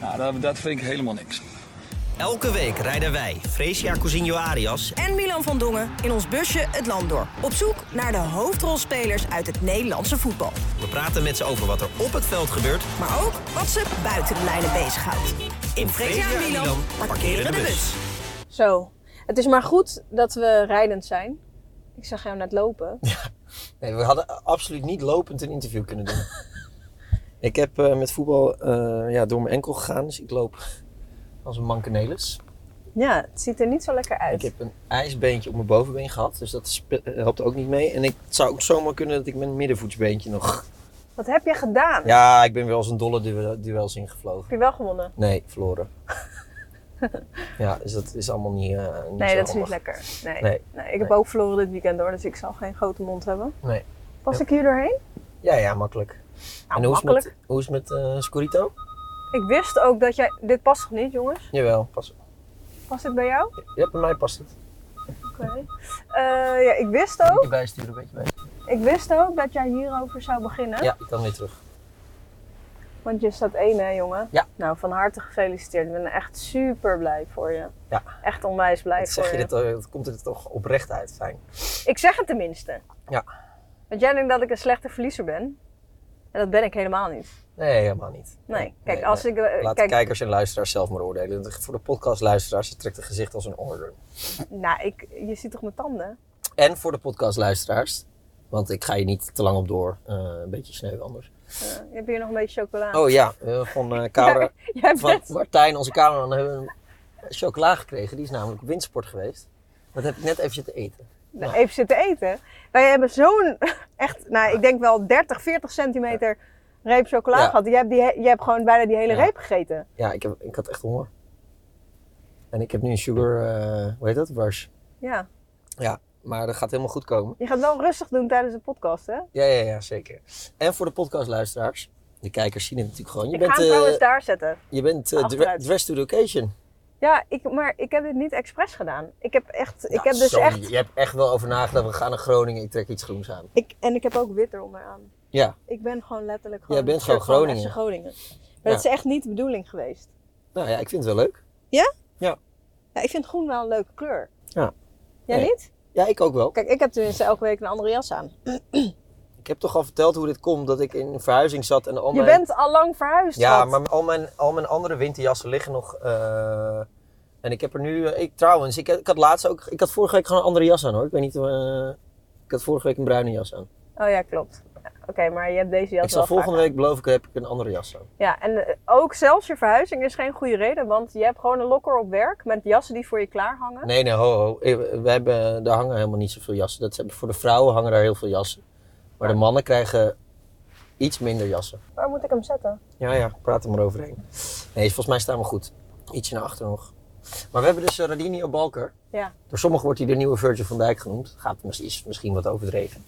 Nou, dat, dat vind ik helemaal niks. Elke week rijden wij, Fresia Cousinho Arias en Milan van Dongen in ons busje het land door. Op zoek naar de hoofdrolspelers uit het Nederlandse voetbal. We praten met ze over wat er op het veld gebeurt. Maar ook wat ze buiten de lijnen bezighoudt. In Fresia en Milan parkeren de bus. Zo, het is maar goed dat we rijdend zijn. Ik zag jou net lopen. Nee, we hadden absoluut niet lopend een interview kunnen doen. ik heb eh, met voetbal eh, ja, door mijn enkel gegaan, dus ik loop als een mankenelis. Ja, het ziet er niet zo lekker uit. Ik heb een ijsbeentje op mijn bovenbeen gehad, dus dat spe- helpt ook niet mee. En ik, het zou ook zomaar kunnen dat ik mijn middenvoetsbeentje nog... Wat heb je gedaan? Ja, ik ben wel eens een dolle duel, duels ingevlogen. Heb je wel gewonnen? Nee, verloren. ja, dus dat is allemaal niet, eh niet Nee, dat is niet lekker. Nee. Nee. Nee, ik heb Nee. ook verloren dit weekend hoor, dus ik zal geen grote mond hebben. Nee. Ja. ik hier doorheen? Ja, ja, makkelijk. Nou, en hoe is, het met, hoe is het met eh Scorito? Ik wist ook dat jij... Dit past toch niet, jongens? Jawel, pas. Past dit bij jou? Ja, bij mij past het. Oké. Eh, ja, ik wist Moet je ook... bijsturen, een beetje bij. Ik wist ook dat jij hierover zou beginnen. Ja, ik kan weer terug. Want je staat één, hè, jongen? Ja. Nou, van harte gefeliciteerd. Ik ben echt super blij voor je. Ja. Echt onwijs blij Dat voor zeg je dit, dat komt er toch oprecht uit. Fijn. Ik zeg het tenminste. Ja. Want jij denkt dat ik een slechte verliezer ben. En dat ben ik helemaal niet. Nee, helemaal niet. Nee. Kijk, nee, als nee. ik... eh, Laat kijk, de kijkers en luisteraars zelf maar oordelen. Voor de podcastluisteraars, je trekt het gezicht als een order. Nou, ik, je ziet toch mijn tanden? En voor de podcastluisteraars, want ik ga je niet te lang op door. eh, een beetje sneu anders. Eh, je hebt hier nog een beetje chocola. Oh ja, eh, van eh Kouder, Jij van. Martijn, onze cameraman, hebben we een chocola gekregen. Die is namelijk op windsport geweest. Dat heb ik net even zitten eten. Nou, even zitten eten. Wij hebben zo'n, echt, nou, ik denk wel 30, 40 centimeter reep chocola Ja. gehad. Je hebt, die, je hebt gewoon bijna die hele Ja. reep gegeten. Ja, ik, heb, ik had echt honger. En ik heb nu een sugar, eh, hoe heet dat? Rush. Ja. Ja, maar dat gaat helemaal goed komen. Je gaat wel rustig doen tijdens de podcast, hè? Ja, ja, ja, zeker. En voor de podcastluisteraars, de kijkers zien het natuurlijk gewoon. Je ik bent, ga hem eh, trouwens daar zetten. je bent eh, dre- dressed to the occasion. Ja, ik, maar ik heb dit niet expres gedaan. Ik heb echt, ik Ja, heb dus sorry, echt, Je hebt echt wel over nagedacht, we gaan naar Groningen, ik trek iets groens aan. ik, en ik heb ook wit eronder aan. Ja, Ik ben gewoon letterlijk gewoon... bent een shirt gewoon Groningen. Maar Ja. dat is echt niet de bedoeling geweest. nou ja, ik vind het wel leuk. Ja, ik vind groen wel een leuke kleur. Ja. Jij Nee. niet? Ja, ik ook wel. Kijk, ik heb tenminste elke week een andere jas aan. Ik heb toch al verteld hoe dit komt, dat ik in een verhuizing zat en al Je bent al lang verhuisd. Ja, maar al mijn, al mijn andere winterjassen liggen nog. eh, en ik heb er nu. eh, Ik, trouwens, ik, ik had laatst ook. Ik had vorige week gewoon een andere jas aan hoor. Ik weet niet. eh, ik had vorige week een bruine jas aan. Oh ja, klopt. Oké, maar je hebt deze jas ik zal volgende week beloof ik heb ik een andere jas aan. Ja, en ook zelfs je verhuizing is geen goede reden, want je hebt gewoon een lokker op werk met jassen die voor je klaar hangen. Nee, nee, ho, ho. We hebben, daar hangen helemaal niet zoveel jassen. Dat voor de vrouwen hangen daar heel veel jassen. Maar de mannen krijgen iets minder jassen. Waar moet ik hem zetten? Ja, ja, praat er maar overheen. Nee, volgens mij staan we goed. Ietsje naar achter nog. Maar we hebben dus uh, Radinio Balker. Ja. Door sommigen wordt hij de nieuwe Virgil van Dijk genoemd. Gaat misschien, is misschien wat overdreven.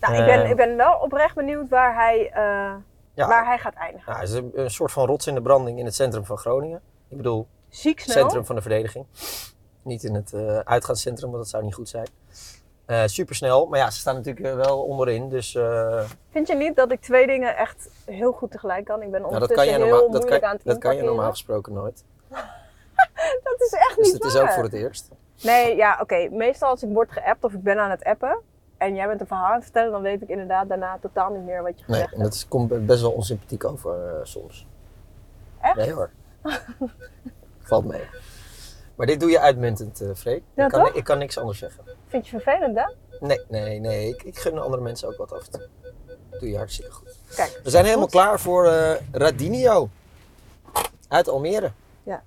Nou, ik, ben, Eh. ik ben wel oprecht benieuwd waar hij, eh, Ja. waar hij gaat eindigen. Nou, hij is een, een soort van rots in de branding in het centrum van Groningen. Ik bedoel, Ziek snel. centrum van de verdediging. Niet in het eh uitgaanscentrum, want dat zou niet goed zijn. Eh supersnel, maar ja, ze staan natuurlijk eh, wel onderin. Dus eh, Vind je niet dat ik twee dingen echt heel goed tegelijk kan? Ik ben nou, ondertussen heel normaal, dat moeilijk kan, aan het dat kan je normaal gesproken nooit. Dat is echt Dus niet het is ook voor het eerst. Nee, ja, oké. Meestal als ik word geappt of ik ben aan het appen en jij bent een verhaal aan het vertellen, dan weet ik inderdaad daarna totaal niet meer wat je Nee, gezegd en dat is, komt best wel onsympathiek over soms. Echt? Nee hoor. Valt mee. Maar dit doe je uitmuntend, eh Freek. Ja, ik, kan, ik kan niks anders zeggen. Vind je vervelend, hè? Nee, nee, nee. Ik, ik gun andere mensen ook wat af en toe. Doe je hartstikke goed. Kijk. We zijn helemaal Goed. klaar voor eh Radinio. Uit Almere. Ja.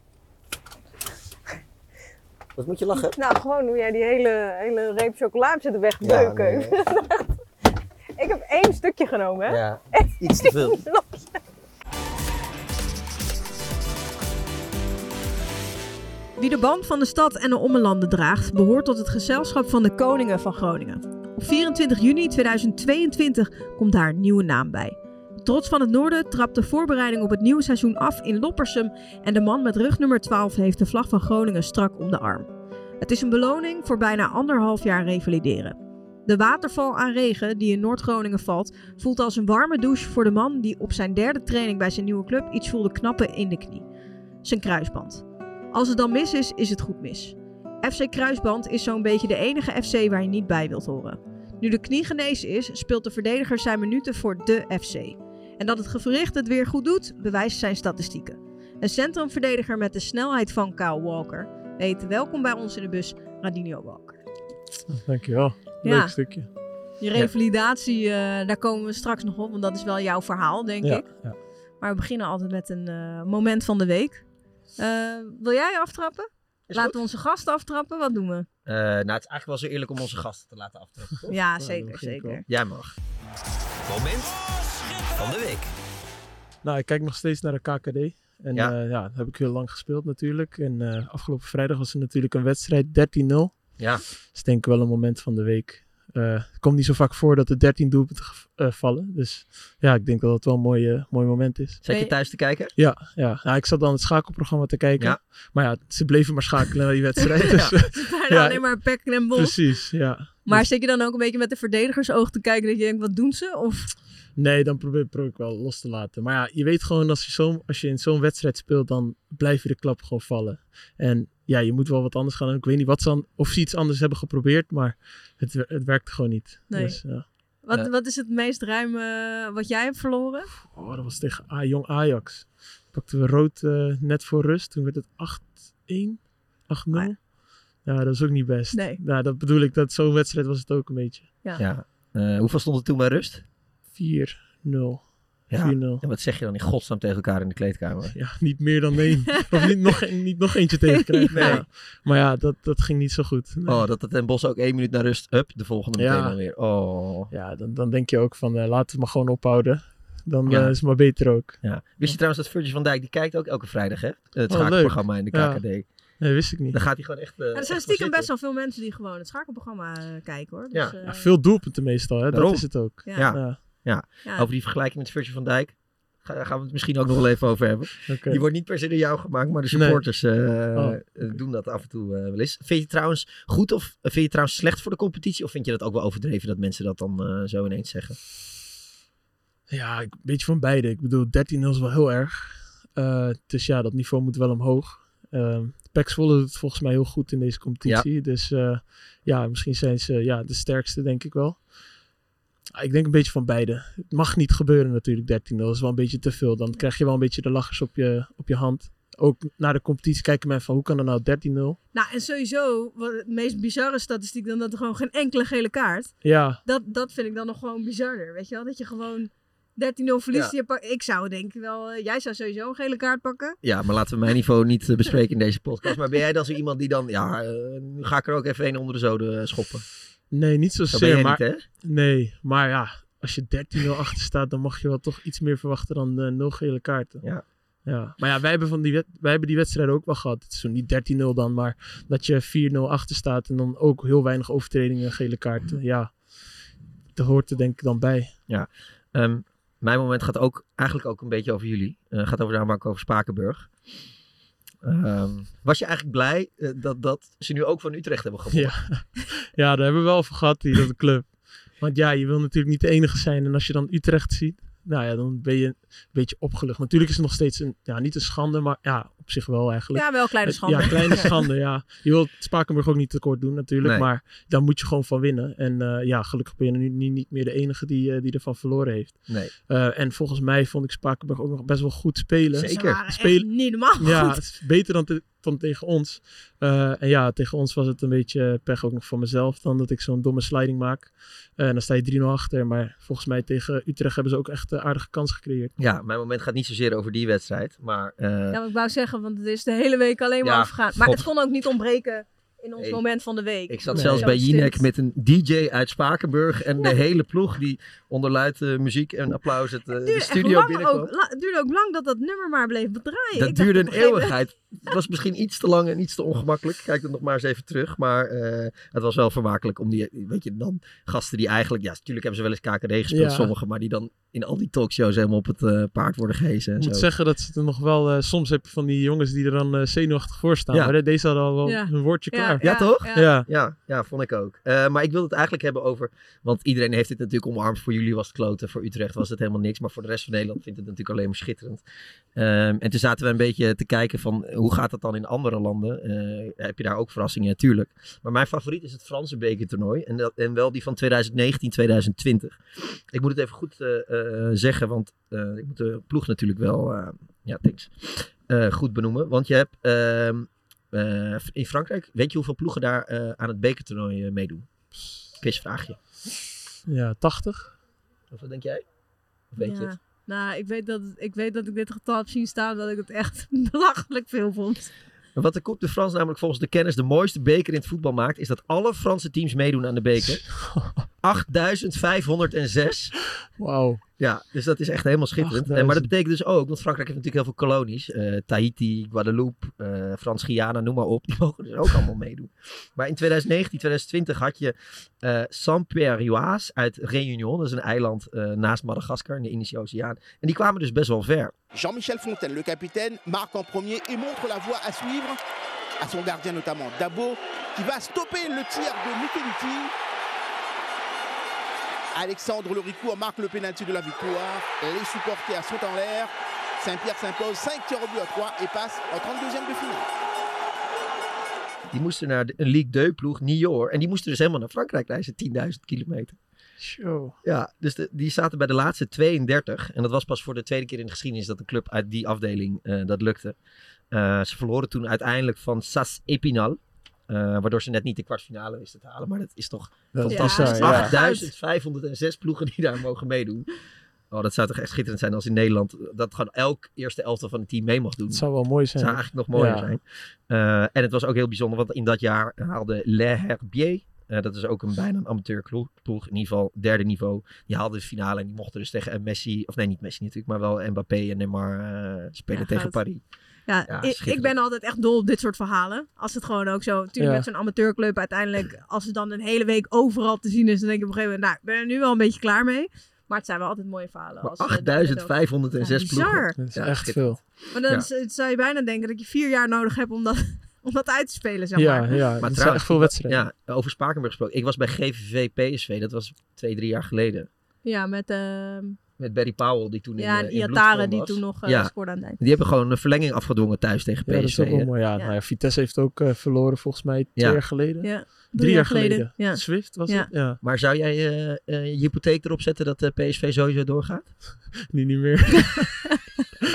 Wat moet je lachen? Nou, gewoon hoe jij die hele, hele reep chocola zitten wegbeuken. nee. ik heb één stukje genomen, hè? Ja, iets te veel. Wie de band van de stad en de ommelanden draagt, behoort tot het gezelschap van de koningen van Groningen. Op 24 juni 2022 komt daar een nieuwe naam bij. Trots van het Noorden trapt de voorbereiding op het nieuwe seizoen af in Loppersum en de man met rugnummer 12 heeft de vlag van Groningen strak om de arm. Het is een beloning voor bijna anderhalf jaar revalideren. De waterval aan regen die in Noord-Groningen valt, voelt als een warme douche voor de man die op zijn derde training bij zijn nieuwe club iets voelde knappen in de knie. Zijn kruisband. Als het dan mis is, is het goed mis. FC Kruisband is zo'n beetje de enige FC waar je niet bij wilt horen. Nu de knie genezen is, speelt de verdediger zijn minuten voor de FC. En dat het gewricht het weer goed doet, bewijst zijn statistieken. Een centrumverdediger met de snelheid van Kyle Walker weet welkom bij ons in de bus Radinho Walker. Dankjewel. Leuk Ja. stukje. Je revalidatie, eh, daar komen we straks nog op, want dat is wel jouw verhaal, denk Ja, ik. ja. Maar we beginnen altijd met een eh, moment van de week. Eh, wil jij aftrappen? Laten we onze gasten aftrappen? Wat doen we? Eh, nou, het is eigenlijk wel zo eerlijk om onze gasten te laten aftrappen, toch? Ja, zeker, zeker. Jij mag. Moment van de week. Nou, ik kijk nog steeds naar de KKD. En Ja. ja, ja dat heb ik heel lang gespeeld natuurlijk. En eh, afgelopen vrijdag was er natuurlijk een wedstrijd 13-0. Ja. Dat is denk ik wel een moment van de week. Eh, het komt niet zo vaak voor dat er 13 doelpunten eh, vallen. Dus ja, ik denk dat het wel een mooi, mooi moment is. Zet je thuis te kijken? Ja, ja. Nou, ik zat dan het schakelprogramma te kijken. Ja. Maar ja, ze bleven maar schakelen naar die wedstrijd. Ja. Dus, Bijna alleen maar pek en bos. Precies, ja. Maar zit je dan ook een beetje met de verdedigers-oog te kijken dat je denkt, wat doen ze? Of Nee, dan probeer, probeer ik wel los te laten. Maar ja, je weet gewoon als je, zo, als je in zo'n wedstrijd speelt, dan blijven de klappen gewoon vallen. En ja, je moet wel wat anders gaan doen. Ik weet niet wat ze aan, of ze iets anders hebben geprobeerd, maar het, het werkte gewoon niet. Nee. Dus, ja. wat, wat is het meest ruime wat jij hebt verloren? Oh, dat was tegen A Jong Ajax. Pakten we rood eh, net voor rust. Toen werd het 8-1, 8-0. Ja, dat is ook niet best. Nee. Nou, dat bedoel ik, dat zo'n wedstrijd was het ook een beetje. Ja. Ja. Eh, hoeveel stond het toen bij rust? 4-0. Ja. 4-0. En wat zeg je dan in godsnaam tegen elkaar in de kleedkamer? Ja, niet meer dan één. of niet nog, een- niet nog eentje tegen krijgen. Nee. Ja. Maar ja, dat, dat ging niet zo goed. Nee. Oh, dat het Den Bos ook één minuut naar rust, up, de volgende Ja. meteen dan weer. Oh. Ja, dan, dan denk je ook van eh, laten we het maar gewoon ophouden. Dan Ja. eh, is het maar beter ook. Ja. Wist je trouwens dat Virgil van Dijk, die kijkt ook elke vrijdag, hè? Het Oh, schakelprogramma in de. KKD. Ja. Nee, wist ik niet. Dan gaat hij gewoon echt... eh, Ja, er zijn stiekem zitten. best wel veel mensen die gewoon het schakelprogramma kijken hoor. Dus, Ja. eh, Ja, veel doelpunten meestal, hè? Daarom. dat is het ook. Ja. Ja. Over die vergelijking met Virgil van Dijk ga- gaan we het misschien ook nog wel even over hebben. Die wordt niet per se door jou gemaakt, maar de Nee. supporters eh, Oh, eh, doen dat af en toe eh, wel eens. Vind je het trouwens goed of vind je het trouwens slecht voor de competitie? Of vind je dat ook wel overdreven dat mensen dat dan eh, zo ineens zeggen? Ja, een beetje van beide. Ik bedoel, 13-0 is wel heel erg. Eh, dus ja, dat niveau moet wel omhoog. Uh, Pek Zwolle doet het volgens mij heel goed in deze competitie. Dus eh, ja, misschien zijn ze ja, de sterkste, denk ik wel. Ah, Ik denk een beetje van beide. Het mag niet gebeuren natuurlijk, 13-0. Dat is wel een beetje te veel. Dan krijg je wel een beetje de lachers op je, op je hand. Ook naar de competitie kijken mensen van, hoe kan er nou 13-0? Nou, en sowieso, wat het meest bizarre statistiek dan dat er gewoon geen enkele gele kaart. Ja, Dat, dat vind ik dan nog gewoon bizarder, weet je wel? Dat je gewoon 13-0 verliest. Ja. Ik zou denk ik wel, eh, jij zou sowieso een gele kaart pakken. Ja, maar laten we mijn niveau niet eh, bespreken in deze podcast. Maar ben jij dan zo iemand die dan, ja, eh, nu ga ik er ook even een onder de zoden schoppen. Nee, niet zozeer. Maar, niet, nee, maar ja, als je 13-0 achter staat, dan mag je wel toch iets meer verwachten dan eh 0 gele kaarten. Ja. Ja, maar ja, wij hebben, van die wij hebben die wedstrijden ook wel gehad. Het is zo niet 13-0 dan, maar dat je 4-0 achter staat en dan ook heel weinig overtredingen, gele kaarten. Ja, dat hoort er denk ik dan bij. Ja. Ehm, mijn moment gaat ook eigenlijk ook een beetje over jullie. Het gaat over de aanmaak over Spakenburg. Ehm, was je eigenlijk blij eh, dat, dat ze nu ook van Utrecht hebben gewonnen? Ja. daar hebben we wel over gehad, die club. Want ja, je wil natuurlijk niet de enige zijn. En als je dan Utrecht ziet, nou ja, dan ben je een beetje opgelucht. Natuurlijk is het nog steeds een, ja, niet een schande, maar ja, op zich wel eigenlijk. Ja, wel kleine schande. Ja, kleine schande, ja. Je wilt Spakenburg ook niet tekort doen natuurlijk, Nee. maar daar moet je gewoon van winnen. En eh, ja, gelukkig ben je nu niet, niet meer de enige die, eh, die ervan verloren heeft. Nee. Eh, en volgens mij vond ik Spakenburg ook nog best wel goed spelen. Ze Zeker. Spelen- niet normaal Ja, goed. het is beter dan, te- dan tegen ons. Eh, en ja, tegen ons was het een beetje pech ook nog van mezelf. Dan dat ik zo'n domme sliding maak. Eh, en dan sta je 3-0 achter. Maar volgens mij tegen Utrecht hebben ze ook echt een aardige kans gecreëerd. Ja, mijn moment gaat niet zozeer over die wedstrijd. Maar eh, Ja, wat ik wou zeggen, want het is de hele week alleen maar Ja, over gegaan. Maar God. het kon ook niet ontbreken in ons Hey, moment van de week. Ik zat Nee. zelfs bij. Jinek met een DJ uit Spakenburg en de hele ploeg die onder luid eh, muziek en applaus het, eh, de studio binnenkwam. ook, het duurde ook lang dat dat nummer maar bleef bedraaien. Dat Ik duurde een eeuwigheid. Het was misschien iets te lang en iets te ongemakkelijk. Kijk het nog maar eens even terug. Maar eh, het was wel vermakelijk om die, weet je, dan gasten die eigenlijk, ja, natuurlijk hebben ze wel eens KKD gespeeld, Ja. sommigen, maar die dan in al die talkshows helemaal op het eh, paard worden gehezen. En Ik moet zo. zeggen dat ze er nog wel... eh, soms heb je van die jongens die er dan eh, zenuwachtig voor staan. Ja. Maar de- deze hadden al wel Ja. een woordje Ja, klaar. Ja, toch? Ja. Ja, ja, vond ik ook. Eh, maar ik wil het eigenlijk hebben over. Want iedereen heeft dit natuurlijk omarmd. Voor jullie was het kloten. Voor Utrecht was het helemaal niks. Maar voor de rest van Nederland vindt het natuurlijk alleen maar schitterend. Ehm, en toen zaten we een beetje te kijken van hoe gaat dat dan in andere landen? Eh, heb je daar ook verrassingen? Natuurlijk. Maar mijn favoriet is het Franse bekertoernooi. En, dat, en wel die van 2019, 2020. Ik moet het even goed eh, eh, zeggen, want ik moet de ploeg natuurlijk wel. ja, thanks. goed benoemen. Want je hebt. ehm, eh, in Frankrijk, weet je hoeveel ploegen daar aan het bekertoernooi eh, meedoen? Quizvraagje. Ja, 80. Of wat denk jij? Of weet je het? Nou, ik weet, dat, ik weet dat ik dit getal heb zien staan, dat ik het echt belachelijk veel vond. Maar wat de Coupe de France namelijk volgens de kennis de mooiste beker in het voetbal maakt, is dat alle Franse teams meedoen aan de beker. 8506. Wauw. Ja, dus dat is echt helemaal schitterend. En, maar dat betekent dus ook, want Frankrijk heeft natuurlijk heel veel kolonies. eh, Tahiti, Guadeloupe, eh Frans-Guyana, noem maar op. Die mogen dus ook allemaal meedoen. Maar in 2019, 2020 had je eh Saint-Pierre-Joas uit Réunion. Dat is een eiland eh, naast Madagaskar in de Indische Oceaan. En die kwamen dus best wel ver. Jean-Michel Fontaine, le capitaine, marque en premier et montre la voie à suivre à son gardien notamment, Dabo, qui va stopper le tir de Mikeliti. Alexandre Loricou marque le penalty de la victoire. Les supporters sont en l'air. Saint-Pierre s'impose 5 tirs au but à 3 et passe en 32e de finale. Die moesten naar de, een Ligue 2 ploeg, Niort. En die moesten dus helemaal naar Frankrijk reizen, 10.000 kilometer. Show. Ja, dus de- die zaten bij de laatste 32. En dat was pas voor de tweede keer in de geschiedenis dat een club uit die afdeling eh, dat lukte. Eh, ze verloren toen uiteindelijk van SAS Epinal. Eh, waardoor ze net niet de kwartfinale wisten te halen. Maar dat is toch Dat is fantastisch. ja. 8506 ploegen die daar mogen meedoen. Oh, dat zou toch echt schitterend zijn als in Nederland dat gewoon elk eerste elftal van het team mee mag doen. Het zou wel mooi zijn. zou eigenlijk nog mooier Ja. zijn. Eh, en het was ook heel bijzonder, want in dat jaar haalde Le Herbier, eh, dat is ook een bijna een amateurploeg, ploeg, in ieder geval derde niveau, die haalde de finale en die mochten dus tegen Messi, of nee niet Messi natuurlijk, maar wel Mbappé en Neymar eh, spelen Ja, tegen. Paris. Ja, Ja, ik, ik ben altijd echt dol op dit soort verhalen. Als het gewoon ook zo, natuurlijk Ja. met zo'n amateurclub uiteindelijk, als het dan een hele week overal te zien is, dan denk ik op een gegeven moment, nou, ik ben er nu wel een beetje klaar mee. Maar het zijn wel altijd mooie verhalen. Maar als, eh, dat- dat ook. 8506 Ja, ploegen. bizar. Dat is Ja, echt veel. Maar dan zou je bijna denken dat je vier jaar nodig hebt om dat, om dat uit te spelen, zeg Ja, maar. ja. dat zijn echt veel wedstrijden. Ja, over Spakenburg gesproken. Ik was bij GVV PSV, dat was twee, drie jaar geleden. Ja, met ehm Met Barry Powell, die toen ja, in, en uh, Iatare die toen nog eh, Ja. scoorde aan het eind. Die hebben gewoon een verlenging afgedwongen thuis tegen PSV. Ja, dat is ook wel mooi. Ja, Nou ja, Vitesse heeft ook eh, verloren volgens mij twee Ja. jaar geleden. Ja, Drie, jaar geleden. ja. Swift was Ja. het? Ja. Maar zou jij eh, eh, je hypotheek erop zetten dat de PSV sowieso doorgaat? Nu niet meer.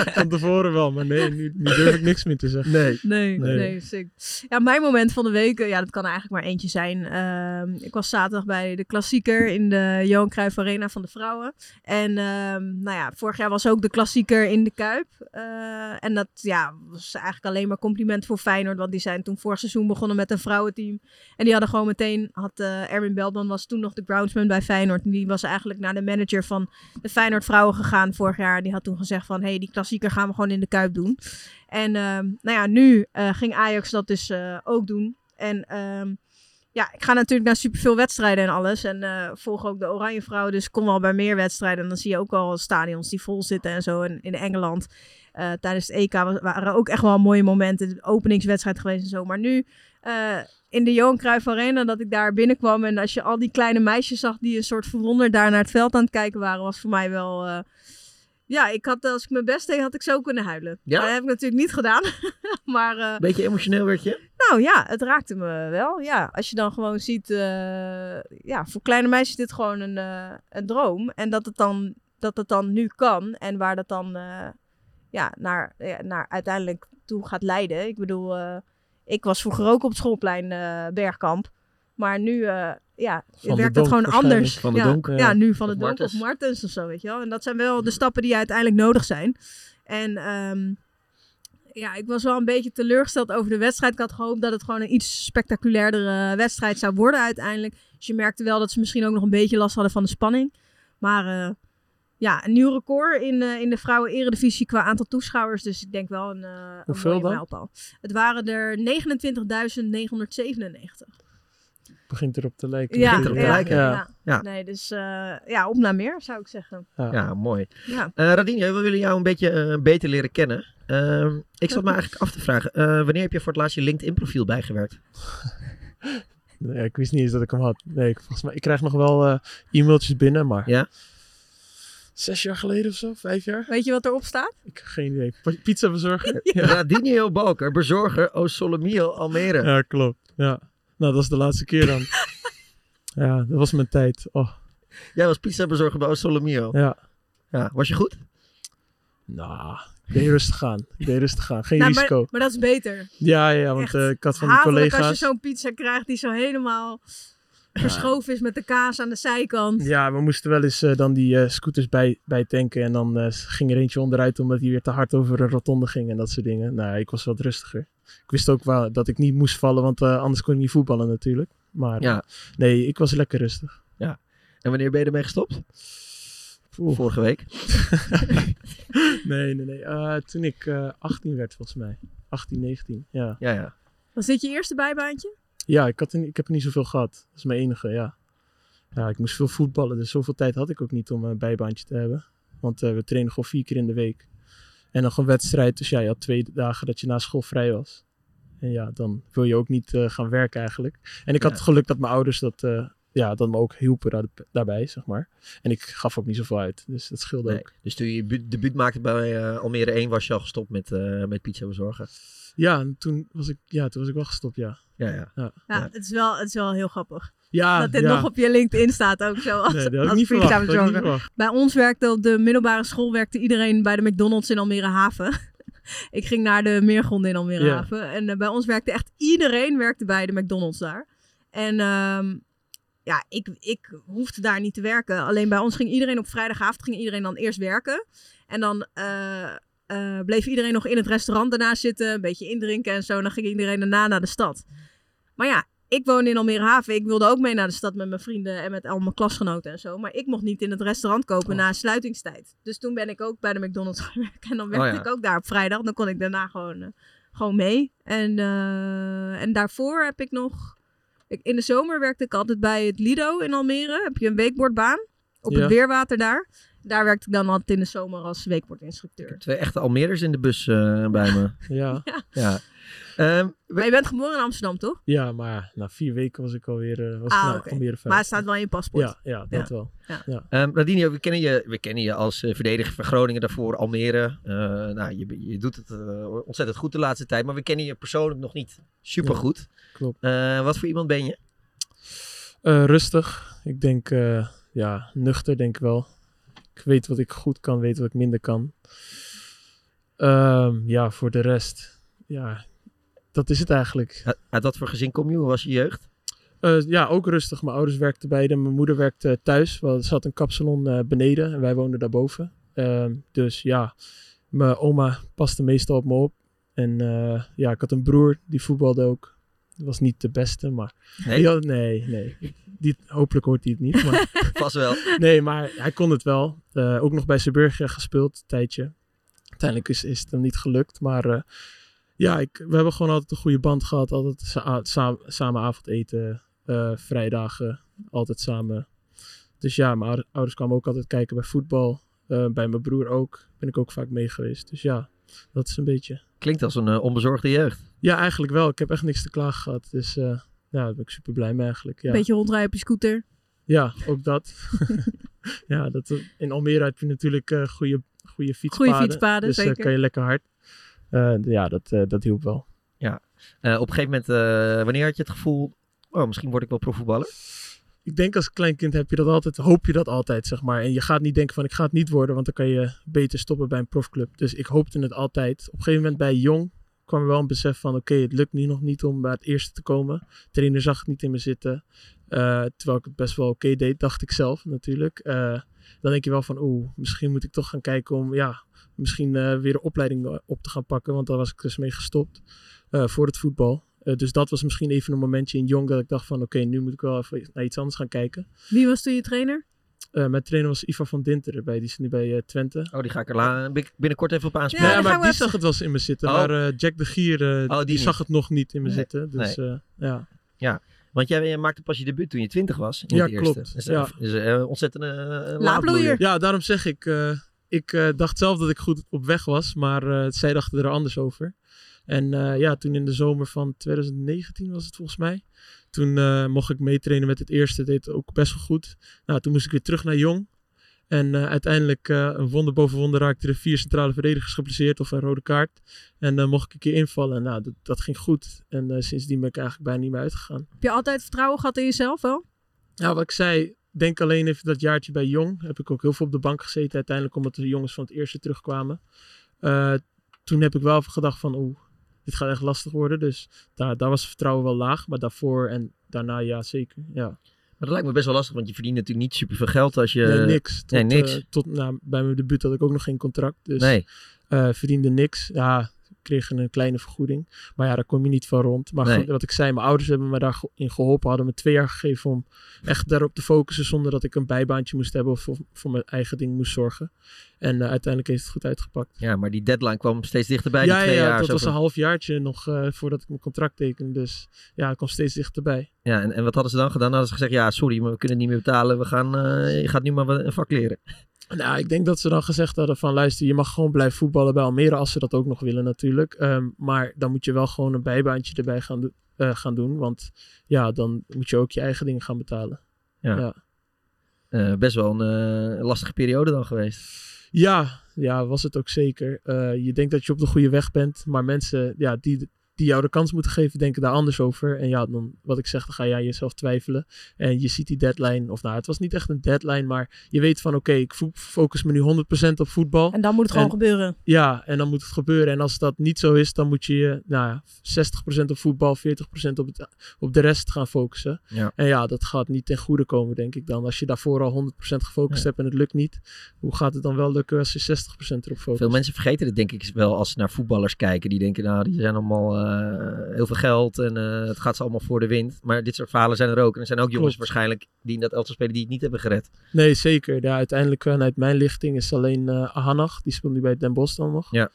Van tevoren wel, maar nee, nu, nu durf ik niks meer te zeggen. Nee. Nee, nee, Nee. sick. Ja, mijn moment van de week, eh, ja, dat kan eigenlijk maar eentje zijn. Ehm, ik was zaterdag bij de klassieker in de Johan Cruijff Arena van de vrouwen. En ehm, nou ja, vorig jaar was ook de klassieker in de Kuip. Eh, en dat ja, was eigenlijk alleen maar compliment voor Feyenoord, want die zijn toen vorig seizoen begonnen met een vrouwenteam. En die hadden gewoon meteen, had eh, Erwin Beltman was toen nog de groundsman bij Feyenoord. En die was eigenlijk naar de manager van de Feyenoord vrouwen gegaan vorig jaar. Die had toen gezegd van, hey, die klassieker gaan we gewoon in de Kuip doen. En ehm, nou ja, nu eh, ging Ajax dat dus eh, ook doen. En ehm, ja, ik ga natuurlijk naar superveel wedstrijden en alles. En eh, volg ook de Oranje Vrouwen. Dus kom wel bij meer wedstrijden. En dan zie je ook wel stadions die vol zitten en zo. En in Engeland tijdens het EK wa- waren ook echt wel mooie momenten. De openingswedstrijd geweest en zo. Maar nu in de Johan Cruijff Arena, dat ik daar binnenkwam. En als je al die kleine meisjes zag die een soort verwonderd daar naar het veld aan het kijken waren. Was voor mij wel... ja, ik had, als ik mijn best deed, had ik zo kunnen huilen. Ja? Dat heb ik natuurlijk niet gedaan. maar eh, Beetje emotioneel werd je? nou ja, het raakte me wel. Ja, als je dan gewoon ziet, eh, ja, voor kleine meisjes is dit gewoon een, eh, een droom. En dat het, dan, dat het dan nu kan en waar dat dan ja, naar, ja, naar uiteindelijk toe gaat leiden. Ik bedoel, ik was vroeger ook op het schoolplein Bergkamp. Maar nu ja, de werkt het gewoon anders. Van de ja, Donk, ja. ja. nu van de Donk Martens. of Martens of zo, weet je wel. En dat zijn wel de stappen die uiteindelijk nodig zijn. En ehm, Ja, ik was wel een beetje teleurgesteld over de wedstrijd. Ik had gehoopt dat het gewoon een iets spectaculairdere wedstrijd zou worden uiteindelijk. Dus je merkte wel dat ze misschien ook nog een beetje last hadden van de spanning. Maar uh, ja, een nieuw record in, uh, in de vrouwen-eredivisie qua aantal toeschouwers. Dus ik denk wel een, uh, Hoeveel een mooie dan? mijlpaal. Het waren er 29.997. Begint erop te lijken. Ja, erop te ja, lijken. ja. Ja. Ja. Nee, dus uh, ja, op naar meer zou ik zeggen. Ja, ja mooi. Ja. Uh, Radinje, we willen jou een beetje uh, beter leren kennen. Uh, ik zat me eigenlijk af te vragen, wanneer heb je voor het laatst je LinkedIn-profiel bijgewerkt? nee, ik wist niet eens dat ik hem had. Nee, ik, volgens mij, ik krijg nog wel e-mailtjes binnen, maar... Ja? Zes jaar geleden of zo, vijf jaar. Weet je wat erop staat? Ik heb geen idee. Pizza bezorger? ja. Radinio Balker, bezorger, O Solomio, Almere. Ja, klopt. Ja. Nou, dat is de laatste keer dan. ja, dat was mijn tijd. Oh. Jij was pizza bezorger bij O Solomio. Ja. ja. Was je goed? Nou, ik deed rustig aan. Ik deed rustig aan. Geen nou, risico. Maar, maar, dat is beter. Ja, ja, want uh, ik had van die collega's... als je zo'n pizza krijgt die zo helemaal verschoven is met de kaas aan de zijkant. Ja, we moesten wel eens uh, dan die uh, scooters bij, bij tanken. En dan uh, ging er eentje onderuit omdat hij weer te hard over een rotonde ging en dat soort dingen. Nou, ik was wat rustiger. Ik wist ook wel dat ik niet moest vallen, want anders kon ik niet voetballen natuurlijk. Maar ja. nee, ik was lekker rustig. Ja. En wanneer ben je ermee gestopt? Oeh. Vorige week? nee, nee, nee. toen ik 18 werd volgens mij. 18, 19, ja. Ja, ja. Was dit je eerste bijbaantje? Ja, ik, had er, ik heb er niet zoveel gehad. Dat is mijn enige, ja. Ja, ik moest veel voetballen, dus zoveel tijd had ik ook niet om een bijbaantje te hebben. Want uh, we trainen gewoon vier keer in de week. En nog een wedstrijd, dus ja, je had twee dagen dat je na school vrij was. En ja, dan wil je ook niet uh, gaan werken eigenlijk. En ik had het geluk dat mijn ouders dat, uh, ja, dat me ook hielpen daar, daarbij, zeg maar. En ik gaf ook niet zoveel uit, dus dat scheelde Nee. ook. Dus toen je je bu- debuut maakte bij eh, Almere 1 was je al gestopt met, eh, met pizza bezorgen. Ja, en toen was ik, ja, toen was ik wel gestopt, ja. Ja, ja. Ja, Ja, Het, is wel, het is wel heel grappig. ja dat dit ja. nog op je LinkedIn staat ook zo. Als, Nee, ik als niet verwacht. Bij ons werkte op de middelbare school werkte iedereen bij de McDonald's in Almere Haven. ik ging naar de Meergronden in Almere Ja. Haven. En eh, bij ons werkte echt iedereen werkte bij de McDonald's daar. En ehm, ja, ik, ik hoefde daar niet te werken. Alleen bij ons ging iedereen op vrijdagavond ging iedereen dan eerst werken. En dan eh, eh, bleef iedereen nog in het restaurant daarna zitten. Een beetje indrinken en zo. En dan ging iedereen daarna naar de stad. Maar ja, ik woonde in Almere Haven. Ik wilde ook mee naar de stad met mijn vrienden en met al mijn klasgenoten en zo. Maar ik mocht niet in het restaurant kopen na sluitingstijd. Dus toen ben ik ook bij de McDonald's gaan werken. En dan werkte Oh ja. ik ook daar op vrijdag. Dan kon ik daarna gewoon, eh, gewoon mee. En, en daarvoor heb ik nog... Ik, in de zomer werkte ik altijd bij het Lido in Almere. Heb je een weekbordbaan op Ja. het weerwater daar. Daar werkte ik dan altijd in de zomer als weekbordinstructeur. Twee echte Almeerders in de bus eh, bij me. Ja. ja. Ehm, Maar je bent geboren in Amsterdam, toch? Ja, maar na vier weken was ik alweer uh, was Ah, vijf. Maar het staat wel in je paspoort. Ja, ja dat Ja. wel. Ja. Ja. Ehm, Radinio, we kennen je, we kennen je als eh, verdediger van Groningen, daarvoor Almere. Eh, nou, je, je doet het ontzettend goed de laatste tijd, maar we kennen je persoonlijk nog niet super goed. Klopt. wat voor iemand ben je? Eh, rustig. Ik denk, eh, ja, nuchter denk ik wel. Ik weet wat ik goed kan, weet wat ik minder kan. Ehm, ja, voor de rest, ja, dat is het eigenlijk. Uit, uit wat voor gezin kom je? Hoe was je jeugd? Eh, ja, ook rustig. Mijn ouders werkten beide. Mijn moeder werkte thuis. Er zat een kapsalon eh, beneden en wij woonden daarboven. Ehm, dus ja, mijn oma paste meestal op me op. En eh, ja, ik had een broer die voetbalde ook. Was niet de beste, maar... Nee? Had- nee, nee. Die, hopelijk hoort hij het niet. Maar, Vast wel. Nee, maar hij kon het wel. Eh, ook nog bij Suburgia gespeeld, een tijdje. Uiteindelijk is, is het hem niet gelukt. Maar eh, ja, ik, we hebben gewoon altijd een goede band gehad. Altijd sa- sa- samen avondeten, eh, vrijdagen, altijd samen. Dus ja, mijn ouder- ouders kwamen ook altijd kijken bij voetbal. Eh, bij mijn broer ook. Ben ik ook vaak mee geweest. Dus ja, dat is een beetje... Klinkt als een eh, onbezorgde jeugd. Ja, eigenlijk wel. Ik heb echt niks te klagen gehad. Dus eh, ja, daar ben ik super blij mee eigenlijk. Ja. Een beetje rondrijden op je scooter. Ja, ook dat. ja, dat, in Almere heb je natuurlijk eh goede, goede fietspaden. fietspaden, dus eh, zeker. kan je lekker hard. Eh, ja, dat, eh, dat hielp wel. Ja. Eh, op een gegeven moment, eh, wanneer had je het gevoel, oh, misschien word ik wel profvoetballer? Ik denk als kleinkind heb je dat altijd, hoop je dat altijd, zeg maar. En je gaat niet denken van ik ga het niet worden, want dan kan je beter stoppen bij een profclub. Dus ik hoopte het altijd. Op een gegeven moment bij Jong kwam er wel een besef van oké, het lukt nu nog niet om bij het eerste te komen. De trainer zag het niet in me zitten. Eh, terwijl ik het best wel oké deed, dacht ik zelf natuurlijk. Eh, dan denk je wel van oeh, misschien moet ik toch gaan kijken om ja, misschien eh, weer de opleiding op te gaan pakken. Want daar was ik dus mee gestopt voor het voetbal. Eh, dus dat was misschien even een momentje in jong dat ik dacht van oké, nu moet ik wel even naar iets anders gaan kijken. Wie was toen je trainer? Eh, mijn trainer was Ivar van Dinteren bij, die is nu bij eh, Twente. Oh, die ga ik er binnenkort even op aanspreken. Ja, maar die zag het wel eens in me zitten. Oh. Maar eh, Jack de Gier, eh, Oh, die zag het nog niet in me Nee. zitten. Dus Nee. eh, ja. Ja, want jij, maakte pas je debuut toen je 20 was. In Ja, het eerste. klopt. Dus, Ja. dus eh, ontzettend uh, Laadbloeier. Ja, daarom zeg ik. eh, ik dacht zelf dat ik goed op weg was, maar eh, zij dachten er anders over. En eh, ja, toen in de zomer van 2019 was het volgens mij. Toen eh, mocht ik meetrainen met het eerste. Deed het ook best wel goed. Nou, toen moest ik weer terug naar Jong. En eh, uiteindelijk, een wonder boven wonder, raakte er vier centrale verdedigers geblesseerd of een rode kaart. En dan mocht ik een keer invallen. Nou, dat, dat ging goed. En sindsdien ben ik eigenlijk bijna niet meer uitgegaan. Heb je altijd vertrouwen gehad in jezelf wel? Ja, wat ik zei, denk alleen even dat jaartje bij Jong. Heb ik ook heel veel op de bank gezeten uiteindelijk, omdat de jongens van het eerste terugkwamen. Toen heb ik wel even gedacht van, oeh, dit gaat echt lastig worden. Dus daar, daar was het vertrouwen wel laag. Maar daarvoor en daarna ja, zeker. Ja. Maar dat lijkt me best wel lastig, want je verdient natuurlijk niet superveel geld als je... Nee, niks. Tot, nee, niks. eh, tot, nou, bij mijn debuut had ik ook nog geen contract. Dus Nee. eh, verdiende niks. Ja, kreeg een kleine vergoeding. Maar ja, daar kom je niet van rond. Maar Nee. wat ik zei, mijn ouders hebben me daarin geholpen. Hadden me twee jaar gegeven om echt daarop te focussen. Zonder dat ik een bijbaantje moest hebben of voor, voor mijn eigen ding moest zorgen. En eh, uiteindelijk heeft het goed uitgepakt. Ja, maar die deadline kwam steeds dichterbij, ja, die twee ja, jaar. dat was van- een halfjaartje nog eh, voordat ik mijn contract tekende. Dus ja, het kwam steeds dichterbij. Ja, en, en wat hadden ze dan gedaan? Hadden ze gezegd, ja, sorry, maar we kunnen het niet meer betalen. We gaan, eh, je gaat nu maar een vak leren. Nou, ik denk dat ze dan gezegd hadden van luister, je mag gewoon blijven voetballen bij Almere als ze dat ook nog willen natuurlijk. Ehm, maar dan moet je wel gewoon een bijbaantje erbij gaan, do- eh, gaan doen. Want ja, dan moet je ook je eigen dingen gaan betalen. Ja. ja. Eh, best wel een eh, lastige periode dan geweest. Ja, ja, was het ook zeker. Je denkt dat je op de goede weg bent, maar mensen ja, die, die jou de kans moeten geven, denken daar anders over. En ja, dan, wat ik zeg, dan ga jij jezelf twijfelen. En je ziet die deadline, of nou, het was niet echt een deadline, maar je weet van oké, ik fo- focus me nu 100% op voetbal. En dan moet het gewoon En- gebeuren. Ja, en dan moet het gebeuren. En als dat niet zo is, dan moet je je nou ja, 60% op voetbal, 40% op, het, op de rest gaan focussen. Ja. En ja, dat gaat niet ten goede komen, denk ik dan. Als je daarvoor al 100% gefocust Ja. hebt en het lukt niet, hoe gaat het dan wel lukken als je 60% erop focust? Veel mensen vergeten het denk ik wel als ze naar voetballers kijken. Die denken, nou, die zijn allemaal eh, heel veel geld en eh, het gaat ze allemaal voor de wind. Maar dit soort verhalen zijn er ook. En er zijn ook jongens Klopt. waarschijnlijk die in dat elftal spelen die het niet hebben gered. Nee, zeker. Ja, uiteindelijk vanuit mijn lichting is alleen eh Ahanag. Die speelt nu bij Den Bosch dan nog. Ja.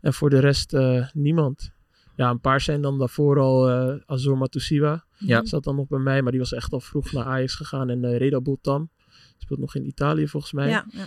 En voor de rest eh, niemand. Ja, een paar zijn dan daarvoor al eh Azor Matusiwa. Ja. Zat dan nog bij mij, maar die was echt al vroeg naar Ajax gegaan. En eh Reda Boultam. Speelt nog in Italië volgens mij. Ja, ja.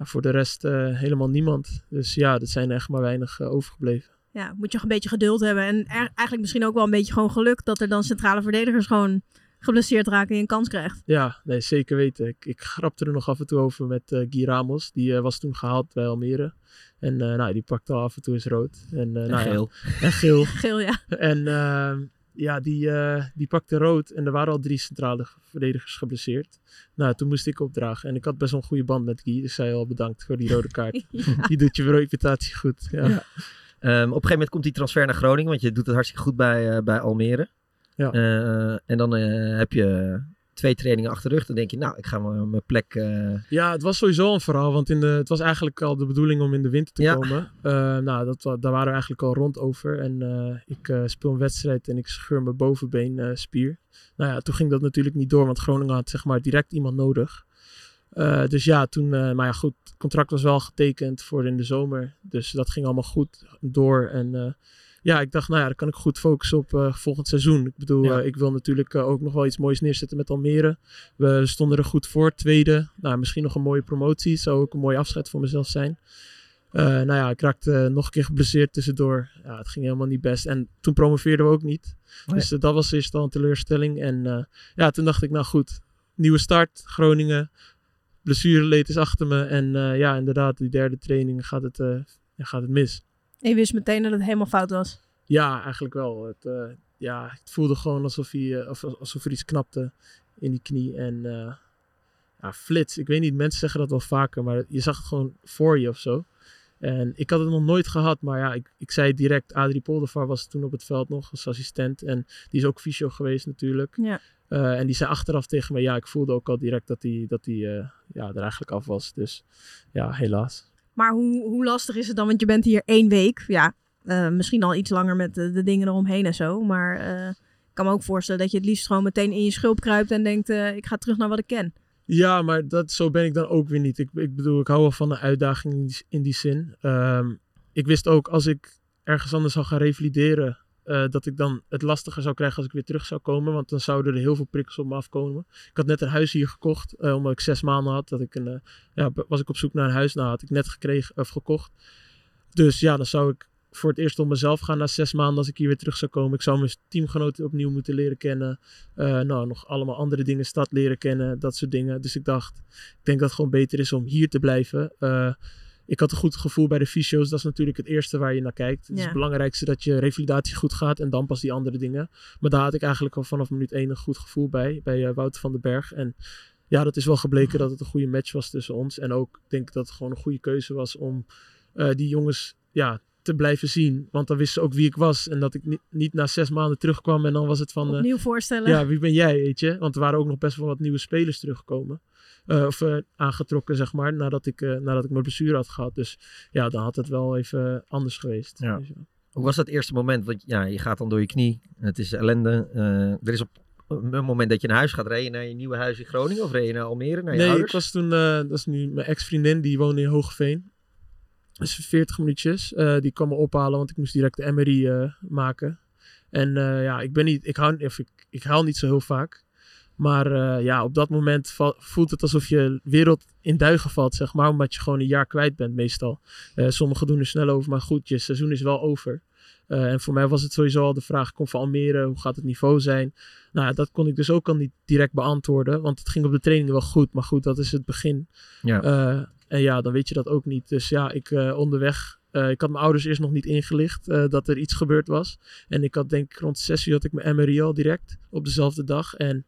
Ja, voor de rest eh, helemaal niemand. Dus ja, er zijn er echt maar weinig eh, overgebleven. Ja, moet je een beetje geduld hebben. En er- eigenlijk misschien ook wel een beetje gewoon geluk dat er dan centrale verdedigers gewoon geblesseerd raken en je een kans krijgt. Ja, nee, zeker weten. Ik, ik grapte er nog af en toe over met eh Guy Ramos. Die eh, was toen gehaald bij Almere. En eh, nou, die pakte al af en toe eens rood. En, eh, nou ja, geel. en geel. Geel, ja. En ehm, ja, die, eh, die pakte rood. En er waren al drie centrale verdedigers geblesseerd. Nou, toen moest ik opdragen. En ik had best wel een goede band met Guy. Dus zei al bedankt voor die rode kaart. Ja. Die doet je reputatie goed. Ja. Ja. Ehm, op een gegeven moment komt die transfer naar Groningen, want je doet het hartstikke goed bij, eh, bij Almere. Ja. Eh, en dan eh, heb je twee trainingen achter de rug. Dan denk je, nou, ik ga mijn plek... Ja, het was sowieso een verhaal, want in de, het was eigenlijk al de bedoeling om in de winter te Ja. komen. Nou, dat, daar waren we eigenlijk al rond over. En ik speel een wedstrijd en ik scheur mijn bovenbeen spier. Nou ja, toen ging dat natuurlijk niet door, want Groningen had zeg maar direct iemand nodig. Eh, dus ja, toen, eh, maar ja goed, het contract was wel getekend voor in de zomer. Dus dat ging allemaal goed door. En eh, ja, ik dacht, nou ja, dan kan ik goed focussen op volgend seizoen. Ik bedoel, Ja. ik wil natuurlijk ook nog wel iets moois neerzetten met Almere. We stonden er goed voor, tweede. Nou, misschien nog een mooie promotie. Zou ook een mooi afscheid voor mezelf zijn. Nou ja, ik raakte nog een keer geblesseerd tussendoor. Ja, het ging helemaal niet best. En toen promoveerden we ook niet. Nee. Dus dat was eerst al een teleurstelling. En ja, toen dacht ik, nou goed, nieuwe start, Groningen. Blessureleed is achter me. En eh, ja, inderdaad, die derde training gaat het, eh, gaat het mis. En je wist meteen dat het helemaal fout was. Ja, eigenlijk wel. Het, eh, ja, het voelde gewoon alsof, hij, of, alsof er iets knapte in die knie. En ja, flits. Ik weet niet, mensen zeggen dat wel vaker, maar je zag het gewoon voor je of zo. En ik had het nog nooit gehad, maar ja, ik, ik zei direct, Adrie Poldervaar was toen op het veld nog als assistent. En die is ook fysio geweest natuurlijk. Ja. Eh, en die zei achteraf tegen me, ja, ik voelde ook al direct dat hij dat hij, eh, ja, er eigenlijk af was. Dus ja, helaas. Maar hoe, hoe lastig is het dan? Want je bent hier één week. Ja, eh, misschien al iets langer met de, de dingen eromheen en zo. Maar ik kan me ook voorstellen dat je het liefst gewoon meteen in je schulp kruipt en denkt: ik ga terug naar wat ik ken. Ja, maar dat, zo ben ik dan ook weer niet. Ik, ik bedoel, ik hou wel van een uitdaging in die, in die zin. Ehm, ik wist ook als ik ergens anders zou gaan revalideren, eh, dat ik dan het lastiger zou krijgen als ik weer terug zou komen. Want dan zouden er heel veel prikkels op me afkomen. Ik had net een huis hier gekocht, eh, omdat ik zes maanden had. Dat ik een, eh, ja, was ik op zoek naar een huis. Nou, had ik net gekregen of gekocht. Dus ja, dan zou ik voor het eerst op mezelf gaan na zes maanden als ik hier weer terug zou komen. Ik zou mijn teamgenoten opnieuw moeten leren kennen. Nou, nog allemaal andere dingen, stad leren kennen, dat soort dingen. Dus ik dacht, ik denk dat het gewoon beter is om hier te blijven. Ik had een goed gevoel bij de fysio's. Dat is natuurlijk het eerste waar je naar kijkt. Het is het belangrijkste dat je revalidatie goed gaat en dan pas die andere dingen. Maar daar had ik eigenlijk al vanaf minuut één een goed gevoel bij, bij eh, Wouter van den Berg. En ja, dat is wel gebleken dat het een goede match was tussen ons. En ook ik denk dat het gewoon een goede keuze was om eh, die jongens ja, te blijven zien. Want dan wisten ze ook wie ik was. En dat ik niet, niet na zes maanden terugkwam en dan was het van... eh, Opnieuw voorstellen. ja, wie ben jij, weet je? Want er waren ook nog best wel wat nieuwe spelers teruggekomen. Eh, of eh, aangetrokken, zeg maar, nadat ik, eh, nadat ik mijn blessure had gehad. Dus ja, dan had het wel even anders geweest. Ja. Dus, ja. Hoe was dat eerste moment? Want ja, je gaat dan door je knie. Het is ellende. Eh, er is op een moment dat je naar huis gaat. Reed je naar je nieuwe huis in Groningen? Of reed je naar Almere, naar je Nee, ouders? ik was toen, eh, dat is nu mijn ex-vriendin, die woonde in Hoogeveen. Dus 40 minuutjes. Eh, die kwam me ophalen, want ik moest direct de MRI eh, maken. En eh, ja, ik ben niet, ik hou, of ik, ik haal niet zo heel vaak. Maar ja, op dat moment voelt het alsof je wereld in duigen valt, zeg maar. Omdat je gewoon een jaar kwijt bent, meestal. Sommigen doen er snel over, maar goed, je seizoen is wel over. En voor mij was het sowieso al de vraag, ik kom van Almere, hoe gaat het niveau zijn? Nou, dat kon ik dus ook al niet direct beantwoorden, want het ging op de training wel goed. Maar goed, dat is het begin. Ja. En ja, dan weet je dat ook niet. Dus ja, ik eh, onderweg, eh, ik had mijn ouders eerst nog niet ingelicht eh, dat er iets gebeurd was. En ik had denk ik rond 6 uur had ik mijn MRI direct op dezelfde dag. En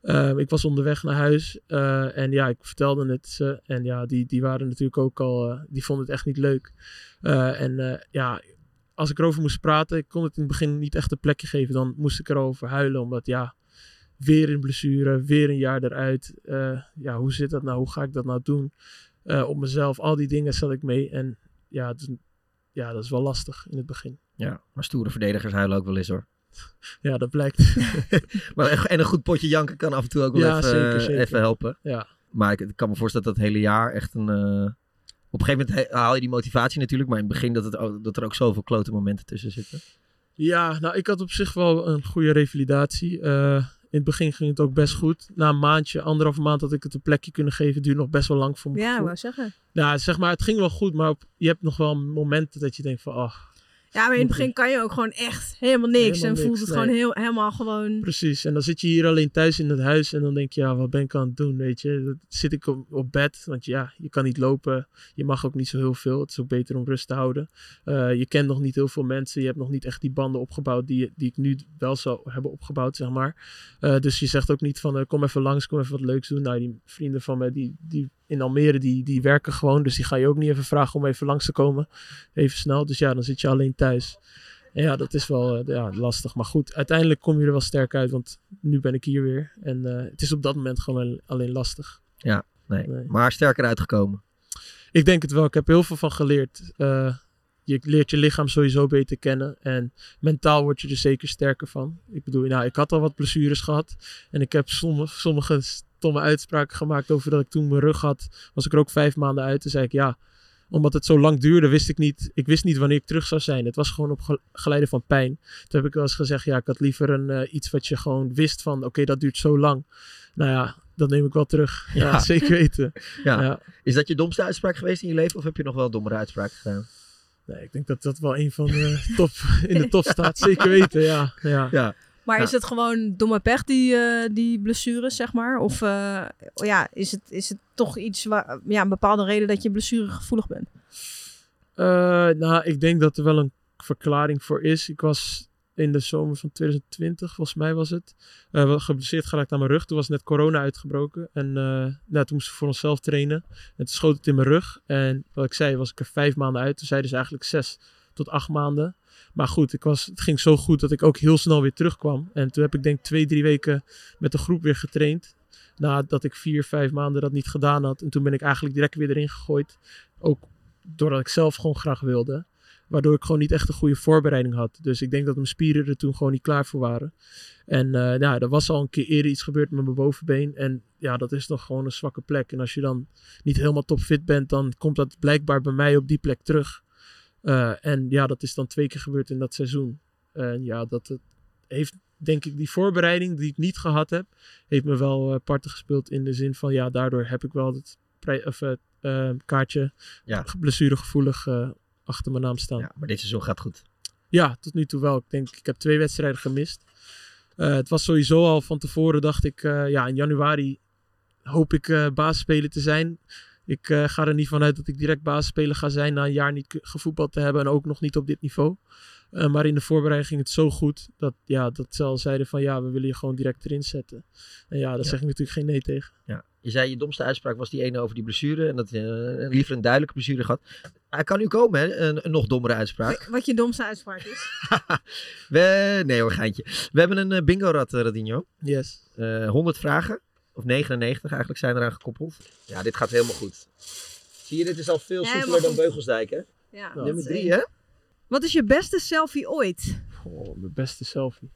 eh, ik was onderweg naar huis en ja, ik vertelde het ze. En ja, die, die waren natuurlijk ook al, die vonden het echt niet leuk. En ja, als ik erover moest praten, ik kon het in het begin niet echt een plekje geven. Dan moest ik erover huilen, omdat ja, weer een blessure, weer een jaar eruit. Ja, hoe zit dat nou? Hoe ga ik dat nou doen? Eh, op mezelf, al die dingen zat ik mee. En ja, het is- ja, dat is wel lastig in het begin. Ja, maar stoere verdedigers huilen ook wel eens hoor. Ja, dat blijkt. maar, en een goed potje janken kan af en toe ook wel Ja, even, zeker, zeker. even helpen. Ja. Maar ik, ik kan me voorstellen dat het hele jaar echt een... eh, op een gegeven moment haal je die motivatie natuurlijk. Maar in het begin dat, het, ook- dat er ook zoveel klote momenten tussen zitten. Ja, nou, ik had op zich wel een goede revalidatie. Eh, in het begin ging het ook best goed. Na een maandje, anderhalve maand had ik het een plekje kunnen geven. Duurde nog best wel lang voor me. Ja, wou zeggen. Ja, zeg maar, het ging wel goed, maar op- je hebt nog wel momenten dat je denkt van, oh, Ja, maar in het begin kan je ook gewoon echt helemaal niks. Helemaal en voelt het nee. gewoon heel, helemaal gewoon... Precies, en dan zit je hier alleen thuis in het huis en dan denk je, ja, wat ben ik aan het doen, weet je. Dan zit ik op, op bed, want ja, je kan niet lopen, je mag ook niet zo heel veel. Het is ook beter om rust te houden. Eh, je kent nog niet heel veel mensen, je hebt nog niet echt die banden opgebouwd die, die ik nu wel zou hebben opgebouwd, zeg maar. Eh, dus je zegt ook niet van, eh, kom even langs, kom even wat leuks doen. Nou, die vrienden van mij, die, die in Almere, die, die werken gewoon, dus die ga je ook niet even vragen om even langs te komen, even snel. Dus ja, dan zit je alleen thuis. En ja, dat is wel eh, ja, lastig. Maar goed, uiteindelijk kom je er wel sterk uit. Want nu ben ik hier weer. En eh, het is op dat moment gewoon alleen- lastig. Ja, nee. Maar sterker uitgekomen. Ik denk het wel. Ik heb heel veel van geleerd. Eh, je leert je lichaam sowieso beter kennen. En mentaal word je er zeker sterker van. Ik bedoel, nou, ik had al wat blessures gehad. En ik heb sommige, sommige stomme uitspraken gemaakt over dat ik toen mijn rug had. Was ik er ook vijf maanden uit. Toen zei ik, ja, omdat het zo lang duurde, wist ik niet. Ik wist niet wanneer ik terug zou zijn. Het was gewoon op ge- geleide van pijn. Toen heb ik wel eens gezegd, ja, ik had liever een, eh, iets wat je gewoon wist van, oké, dat duurt zo lang. Nou ja, dat neem ik wel terug. Ja, Ja. zeker weten. Ja. Ja. Is dat je domste uitspraak geweest in je leven? Of heb je nog wel dommere uitspraken gedaan? Nee, ik denk dat dat wel een van de top in de top staat. Zeker weten, ja. ja. ja. Maar is het gewoon domme pech, die, eh, die blessures, zeg maar? Of eh, ja, is, het, is het toch iets, waar, ja, een bepaalde reden dat je blessuregevoelig bent? Eh, nou, ik denk dat er wel een verklaring voor is. Ik was in de zomer van 2020, volgens mij was het, geblesseerd geraakt aan mijn rug. Toen was net corona uitgebroken. En nou, toen moesten we voor onszelf trainen. En toen schoot het in mijn rug. En wat ik zei, was ik er vijf maanden uit. Toen zeiden ze eigenlijk zes tot acht maanden. Maar goed, ik was, het ging zo goed dat ik ook heel snel weer terugkwam. En toen heb ik denk twee, drie weken met de groep weer getraind. Nadat ik vier, vijf maanden dat niet gedaan had. En toen ben ik eigenlijk direct weer erin gegooid. Ook doordat ik zelf gewoon graag wilde. Waardoor ik gewoon niet echt een goede voorbereiding had. Dus ik denk dat mijn spieren er toen gewoon niet klaar voor waren. En eh ja, er was al een keer eerder iets gebeurd met mijn bovenbeen. En ja, dat is nog gewoon een zwakke plek. En als je dan niet helemaal topfit bent, dan komt dat blijkbaar bij mij op die plek terug. Eh, en ja, dat is dan twee keer gebeurd in dat seizoen. En ja, dat het heeft, denk ik, die voorbereiding die ik niet gehad heb, heeft me wel eh, parten gespeeld in de zin van, ja, daardoor heb ik wel het pre- of, het eh, kaartje Ja. blessuregevoelig eh, achter mijn naam staan. Ja, maar dit seizoen gaat goed. Ja, tot nu toe wel. Ik denk, ik heb twee wedstrijden gemist. Het was sowieso al van tevoren, dacht ik, ja, in januari hoop ik eh basisspeler te zijn. Ik eh, ga er niet vanuit dat ik direct basisspeler ga zijn na een jaar niet ge- gevoetbald te hebben en ook nog niet op dit niveau. Eh, maar in de voorbereiding ging het zo goed dat, ja, dat ze al zeiden van ja, we willen je gewoon direct erin zetten. En ja, daar Ja. zeg ik natuurlijk geen nee tegen. Ja. Je zei je domste uitspraak was die ene over die blessure. En dat je liever een duidelijke blessure gehad. Hij kan nu komen, hè? Een, een nog dommere uitspraak. Wat je domste uitspraak is. We, nee hoor, geintje. We hebben een bingo-rad, Radinho. Yes. Eh 100 vragen. Of 99 eigenlijk zijn eraan gekoppeld. Ja, dit gaat helemaal goed. Zie je, dit is al veel soepeler dan. Beugelsdijk, hè? Ja, Nummer is 3, één. hè? Wat is je beste selfie ooit? Oh, mijn beste selfie.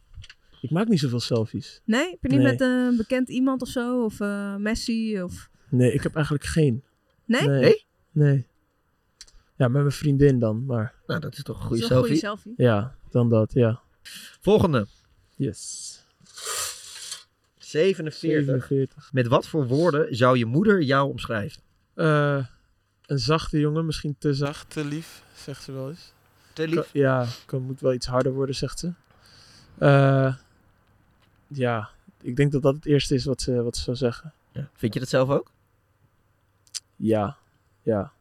Ik maak niet zoveel selfies. Nee? Heb je niet Nee. met een bekend iemand of zo? Of eh, Messi? Of... Nee, ik heb eigenlijk geen. Nee? Nee? Nee? Nee. Ja, met mijn vriendin dan, maar... Nou, dat is toch een goede is wel een goede selfie. selfie. Ja, dan dat, ja. Volgende. Yes. 47. 47. Met wat voor woorden zou je moeder jou omschrijven? Eh, een zachte jongen, misschien te zacht, te lief, zegt ze wel eens. Te lief? Kan- ja, kan, moet wel iets harder worden, zegt ze. Eh, ja, ik denk dat dat het eerste is wat ze, wat ze zou zeggen. Ja. Vind je dat zelf ook? Ja, ja.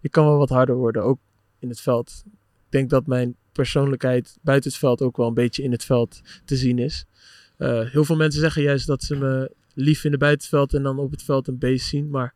Ik kan wel wat harder worden, ook in het veld. Ik denk dat mijn persoonlijkheid buiten het veld ook wel een beetje in het veld te zien is. Eh, heel veel mensen zeggen juist dat ze me lief vinden buiten het veld en dan op het veld een beest zien. Maar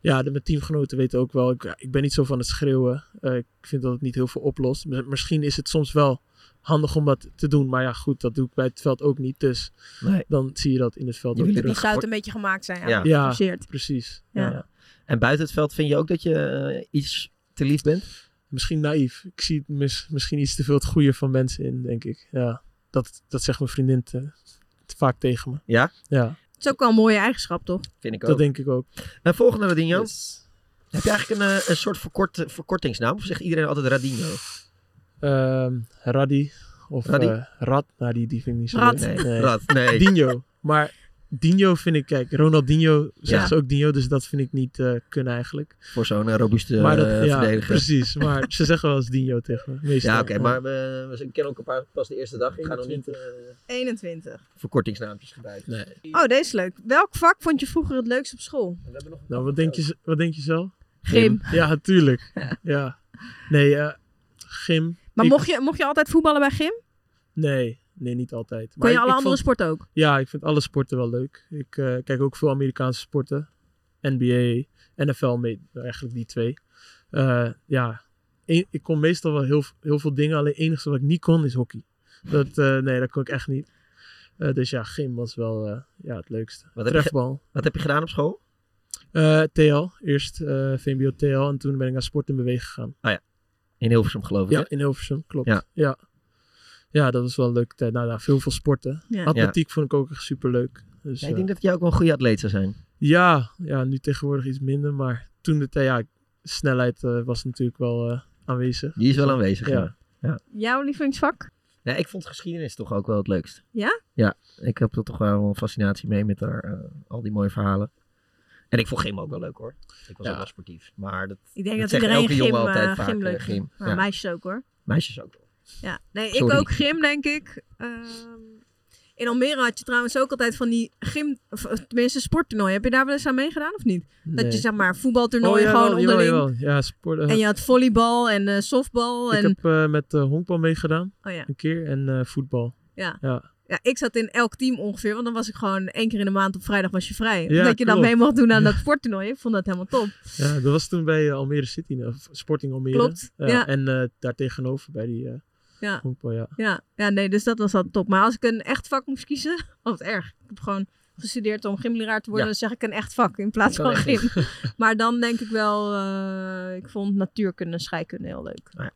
ja, de, mijn teamgenoten weten ook wel, ik, ik ben niet zo van het schreeuwen. Eh, ik vind dat het niet heel veel oplost. Misschien is het soms wel handig om dat te doen. Maar ja, goed, dat doe ik bij het veld ook niet. Dus Nee. dan zie je dat in het veld Je ook terug. Die zou het een beetje gemaakt zijn. Ja, Ja. Precies. Ja. Ja. En buiten het veld vind je ook dat je eh, iets te lief bent? Misschien naïef. Ik zie mis- misschien iets te veel het goede van mensen in, denk ik. Ja, dat, dat zegt mijn vriendin te, te vaak tegen me. Ja? Ja, Het is ook wel een mooie eigenschap, toch? Vind ik ook. dat denk ik ook. En volgende, Radinho. Yes. Heb je eigenlijk een, eh, een soort verkort, verkortingsnaam? Of zegt iedereen altijd Radinho? Ehm, Raddi. Of Raddi? eh, Rad. Nou, die, die vind ik niet zo Rad. leuk. Nee, Rad, nee. Dino. Maar Dino vind ik, kijk, Ronaldinho zegt Ja. ze ook Dino, dus dat vind ik niet eh, kunnen eigenlijk. Voor zo'n eh, robuuste maar dat, eh, ja, precies. Maar ze zeggen wel eens Dino tegen me. Meestal. Ja, oké, maar we, we kennen ook een paar pas de eerste dag. Ik ga nog niet eh, 21. verkortingsnaampjes gebruiken. Nee. Oh, deze is leuk. Welk vak vond je vroeger het leukst op school? Nou, wat denk je, wat denk je zelf? Gym. Ja, natuurlijk. Ja. Nee, eh, gym. Maar Ik- mocht, je, mocht je altijd voetballen bij gym? Nee, nee, niet altijd. Kon je ik- alle ik andere vond- sporten ook? Ja, ik vind alle sporten wel leuk. Ik eh, kijk ook veel Amerikaanse sporten. NBA, NFL, mee, eigenlijk die twee. Eh, ja, Eén- ik kon meestal wel heel, heel veel dingen. Alleen het enige wat ik niet kon is hockey. Dat, eh, nee, dat kon ik echt niet. Eh, dus ja, gym was wel eh, ja, het leukste. Wat heb, je, wat heb je gedaan op school? Eh, TL, eerst eh, VMBO TL en toen ben ik naar Sport in Bewegen gegaan. In Hilversum geloof ik. Ja, hè? in Hilversum, klopt. Ja. Ja, ja. dat was wel een leuke tijd. Nou, nou veel, veel sporten. Ja. Atletiek vond ik ook echt super leuk. Dus, Ja, ik eh, denk dat jij ook wel een goede atleet zou zijn. ja, ja, nu tegenwoordig iets minder. Maar toen de tijd, ja, snelheid eh, was natuurlijk wel eh, aanwezig. Die is wel aanwezig, Ja. ja. Jouw lievelingsvak? Ja, ik vond geschiedenis toch ook wel het leukst. Ja? Ja, ik heb er toch wel een fascinatie mee met haar, eh, al die mooie verhalen. En ik vond gym ook wel leuk hoor. Ik was Ja. ook wel sportief. Maar dat, Ik denk dat dat iedereen elke gym, jongen altijd eh, vaak. gym eh, leuk gym. Ja. meisjes ook hoor. Meisjes ook wel. Ja, nee, ik ook gym, denk ik. Ehm, in Almere had je trouwens ook altijd van die gym, of of tenminste sporttoernooien. Heb je daar wel eens aan meegedaan of niet? Dat je zeg maar voetbaltoernooien Oh, gewoon onderling. jawel. Ja, sport. eh, En je had volleybal en eh, softbal. ik En, heb eh, met eh, honkbal meegedaan. oh ja, Een keer. En eh, voetbal. ja. Ja. ja, ik zat in elk team ongeveer. Want dan was ik gewoon één keer in de maand op vrijdag was je vrij. Ja, dat je dan klopt. mee mocht doen aan dat sporttoernooi. Ik vond dat helemaal top. ja, dat was toen bij eh, Almere City. eh, Sporting Almere. Klopt, ja. En eh, daar tegenover bij die eh Ja. ja. Ja, ja, nee, dus dat was al top. Maar als ik een echt vak moest kiezen, oh wat erg. Ik heb gewoon gestudeerd om gymleraar te worden, Ja. dan zeg ik een echt vak in plaats van echt gym. maar dan denk ik wel, eh, ik vond natuurkunde en scheikunde heel leuk. Ja.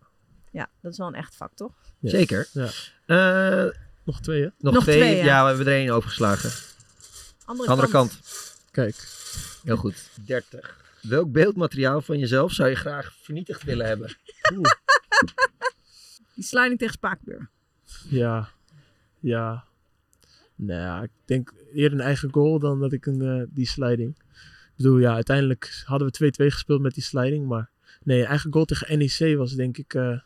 Ja, dat is wel een echt vak, toch? Zeker. Ja. Eh, Nog twee, hè? nog, Nog twee. twee, ja. ja. we hebben er één overgeslagen. Andere, Andere kant. Kijk. Heel goed. 30. Welk beeldmateriaal van jezelf zou je graag vernietigd willen hebben? Die sliding tegen Spakenburg. Ja. Ja. Nou ik denk eerder een eigen goal dan dat ik een, eh, die sliding. Ik bedoel, ja, uiteindelijk hadden we 2-2 gespeeld met die sliding. Maar nee, eigen goal tegen NEC was denk ik... eh,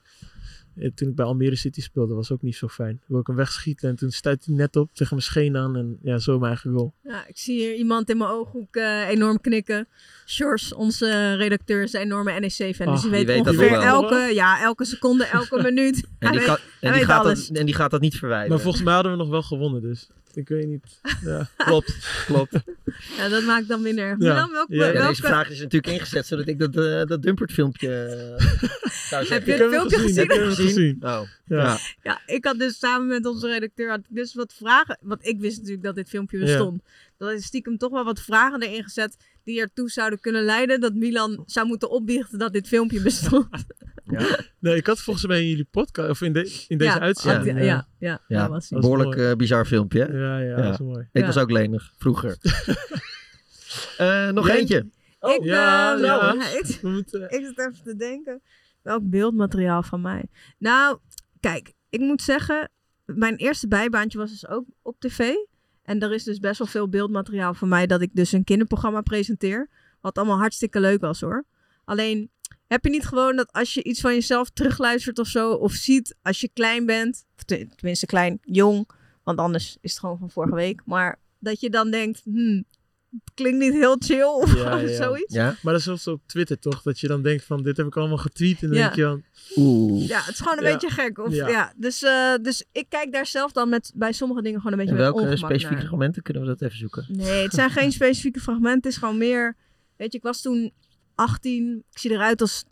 toen ik bij Almere City speelde, was ook niet zo fijn. Wil ik hem wegschieten en toen stuitte hij net op tegen mijn scheen aan. En ja, zo mijn eigen goal. Ja, ik zie hier iemand in mijn ooghoek eh, enorm knikken. Sjors, onze redacteur, is een enorme NEC-fan. Dus die die weet, ongeveer elke, ja, elke seconde, elke minuut. En Hij die, weet- gaat, hij en, die weet gaat alles. dat, en die gaat dat niet verwijderen. Maar volgens mij hadden we nog wel gewonnen, dus ik weet niet. Ja, klopt, klopt. Ja, dat maakt dan minder. Ja. Welke, Ja, Ja, welke, deze vraag is natuurlijk ingezet zodat ik dat, eh dat Dumpert filmpje eh, zou zeggen. Heb je het filmpje gezien? Ik heb hem gezien. Oh, Ja. ja. Ja, ik had dus samen met onze redacteur had ik dus wat vragen. Want ik wist natuurlijk dat dit filmpje Ja. bestond. Dat is stiekem toch wel wat vragen erin gezet die ertoe zouden kunnen leiden dat Milan zou moeten opbiechten dat dit filmpje bestond. Nee, ik had volgens mij in jullie podcast, of in, de, in deze ja, uitzending. ja, ja, ja, Ja, dat was is behoorlijk mooi. eh, bizar filmpje. hè? Ja, ja, Ja. dat is mooi. Ik Ja. was ook lenig, vroeger. Eh, nog Jij- eentje. ik, ja, eh, ja. nou, ik, moeten, ik zit even te denken. Welk beeldmateriaal van mij? Nou, kijk, ik moet zeggen, mijn eerste bijbaantje was dus ook op tv. En er is dus best wel veel beeldmateriaal van mij dat ik dus een kinderprogramma presenteer. Wat allemaal hartstikke leuk was hoor. Alleen, heb je niet gewoon dat als je iets van jezelf terugluistert of zo, of ziet als je klein bent, tenminste klein, jong, want anders is het gewoon van vorige week, maar dat je dan denkt, hmm, klinkt niet heel chill of Ja, ja. zoiets. Ja? maar dat is zelfs op Twitter toch? Dat je dan denkt van, dit heb ik allemaal getweet. En dan Ja. denk je dan, Oeh. Ja, het is gewoon een Ja. beetje gek. Of, ja. Ja. dus, eh, dus ik kijk daar zelf dan met, bij sommige dingen gewoon een beetje En met welke specifieke naar. fragmenten kunnen we dat even zoeken? Nee, het zijn geen specifieke fragmenten. Het is gewoon meer... Weet je, ik was toen 18. Ik zie eruit als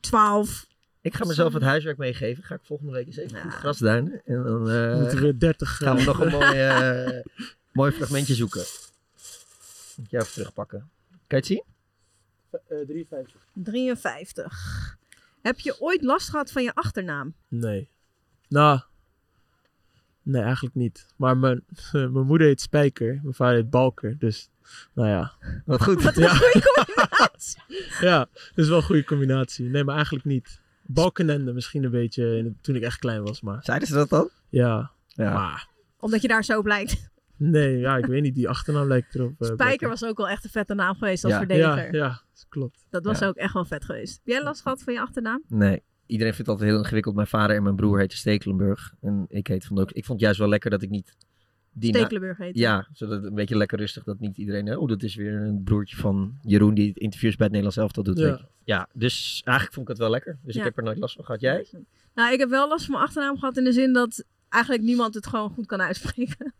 12. Ik ga mezelf het huiswerk meegeven. Ga ik volgende week eens even Ja. goed grasduinen. En dan eh, moeten we 30 gaan we eh, nog een mooi, eh, mooi fragmentje zoeken. Moet je even terugpakken. Kan je het zien? eh, 53. 53. Heb je ooit last gehad van je achternaam? Nee. Nou, nee, eigenlijk niet. Maar mijn, mijn moeder heet Spijker, mijn vader heet Balker. Dus, nou ja. Wat goed. Wat een Ja. goede combinatie. Ja, dat is wel een goede combinatie. Nee, maar eigenlijk niet. Balkenende misschien een beetje in het- toen ik echt klein was, maar Zeiden ze dat dan? ja. Ja. Maar, Omdat je daar zo op lijkt. Nee, ja, ik weet niet, die achternaam lijkt erop. eh, Spijker Becker. was ook wel echt een vette naam geweest als Ja. verdediger. Ja, ja, klopt. Dat was Ja. ook echt wel vet geweest. Heb jij last gehad van je achternaam? Nee. Iedereen vindt het altijd heel ingewikkeld. Mijn vader en mijn broer heten Stekelenburg. En ik heet Van Dook. Ik vond het juist wel lekker dat ik niet... Die Stekelenburg heet. Ja, zodat het een beetje lekker rustig dat niet iedereen... Oh, dat is weer een broertje van Jeroen die interviews bij het Nederlands elftal doet. Ja. ja, dus eigenlijk vond ik het wel lekker. Dus Ja. ik heb er nooit last van gehad. Jij? Nou, ik heb wel last van mijn achternaam gehad in de zin dat eigenlijk niemand het gewoon goed kan uitspreken.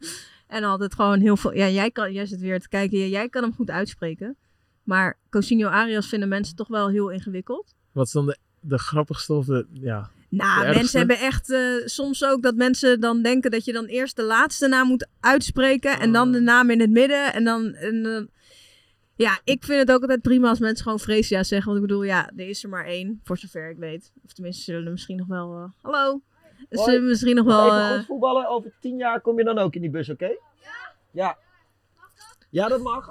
En altijd gewoon heel veel... Ja, jij, kan, jij zit weer te kijken. Ja, jij kan hem goed uitspreken. Maar Cousinho Arias vinden mensen toch wel heel ingewikkeld. Wat is dan de, de grappigste of de, ja... Nou, De mensen hebben echt eh, soms ook dat mensen dan denken dat je dan eerst de laatste naam moet uitspreken en dan de naam in het midden. En dan, en, dan- ja, ik vind het ook altijd prima als mensen gewoon Freesia zeggen. Want ik bedoel, ja, er is er maar één, voor zover ik weet. Of tenminste, zullen er misschien nog wel. eh, hallo? Zullen we misschien nog wel. eh, voetballen. Over tien jaar kom je dan ook in die bus, oké? Ja. Ja, dat mag.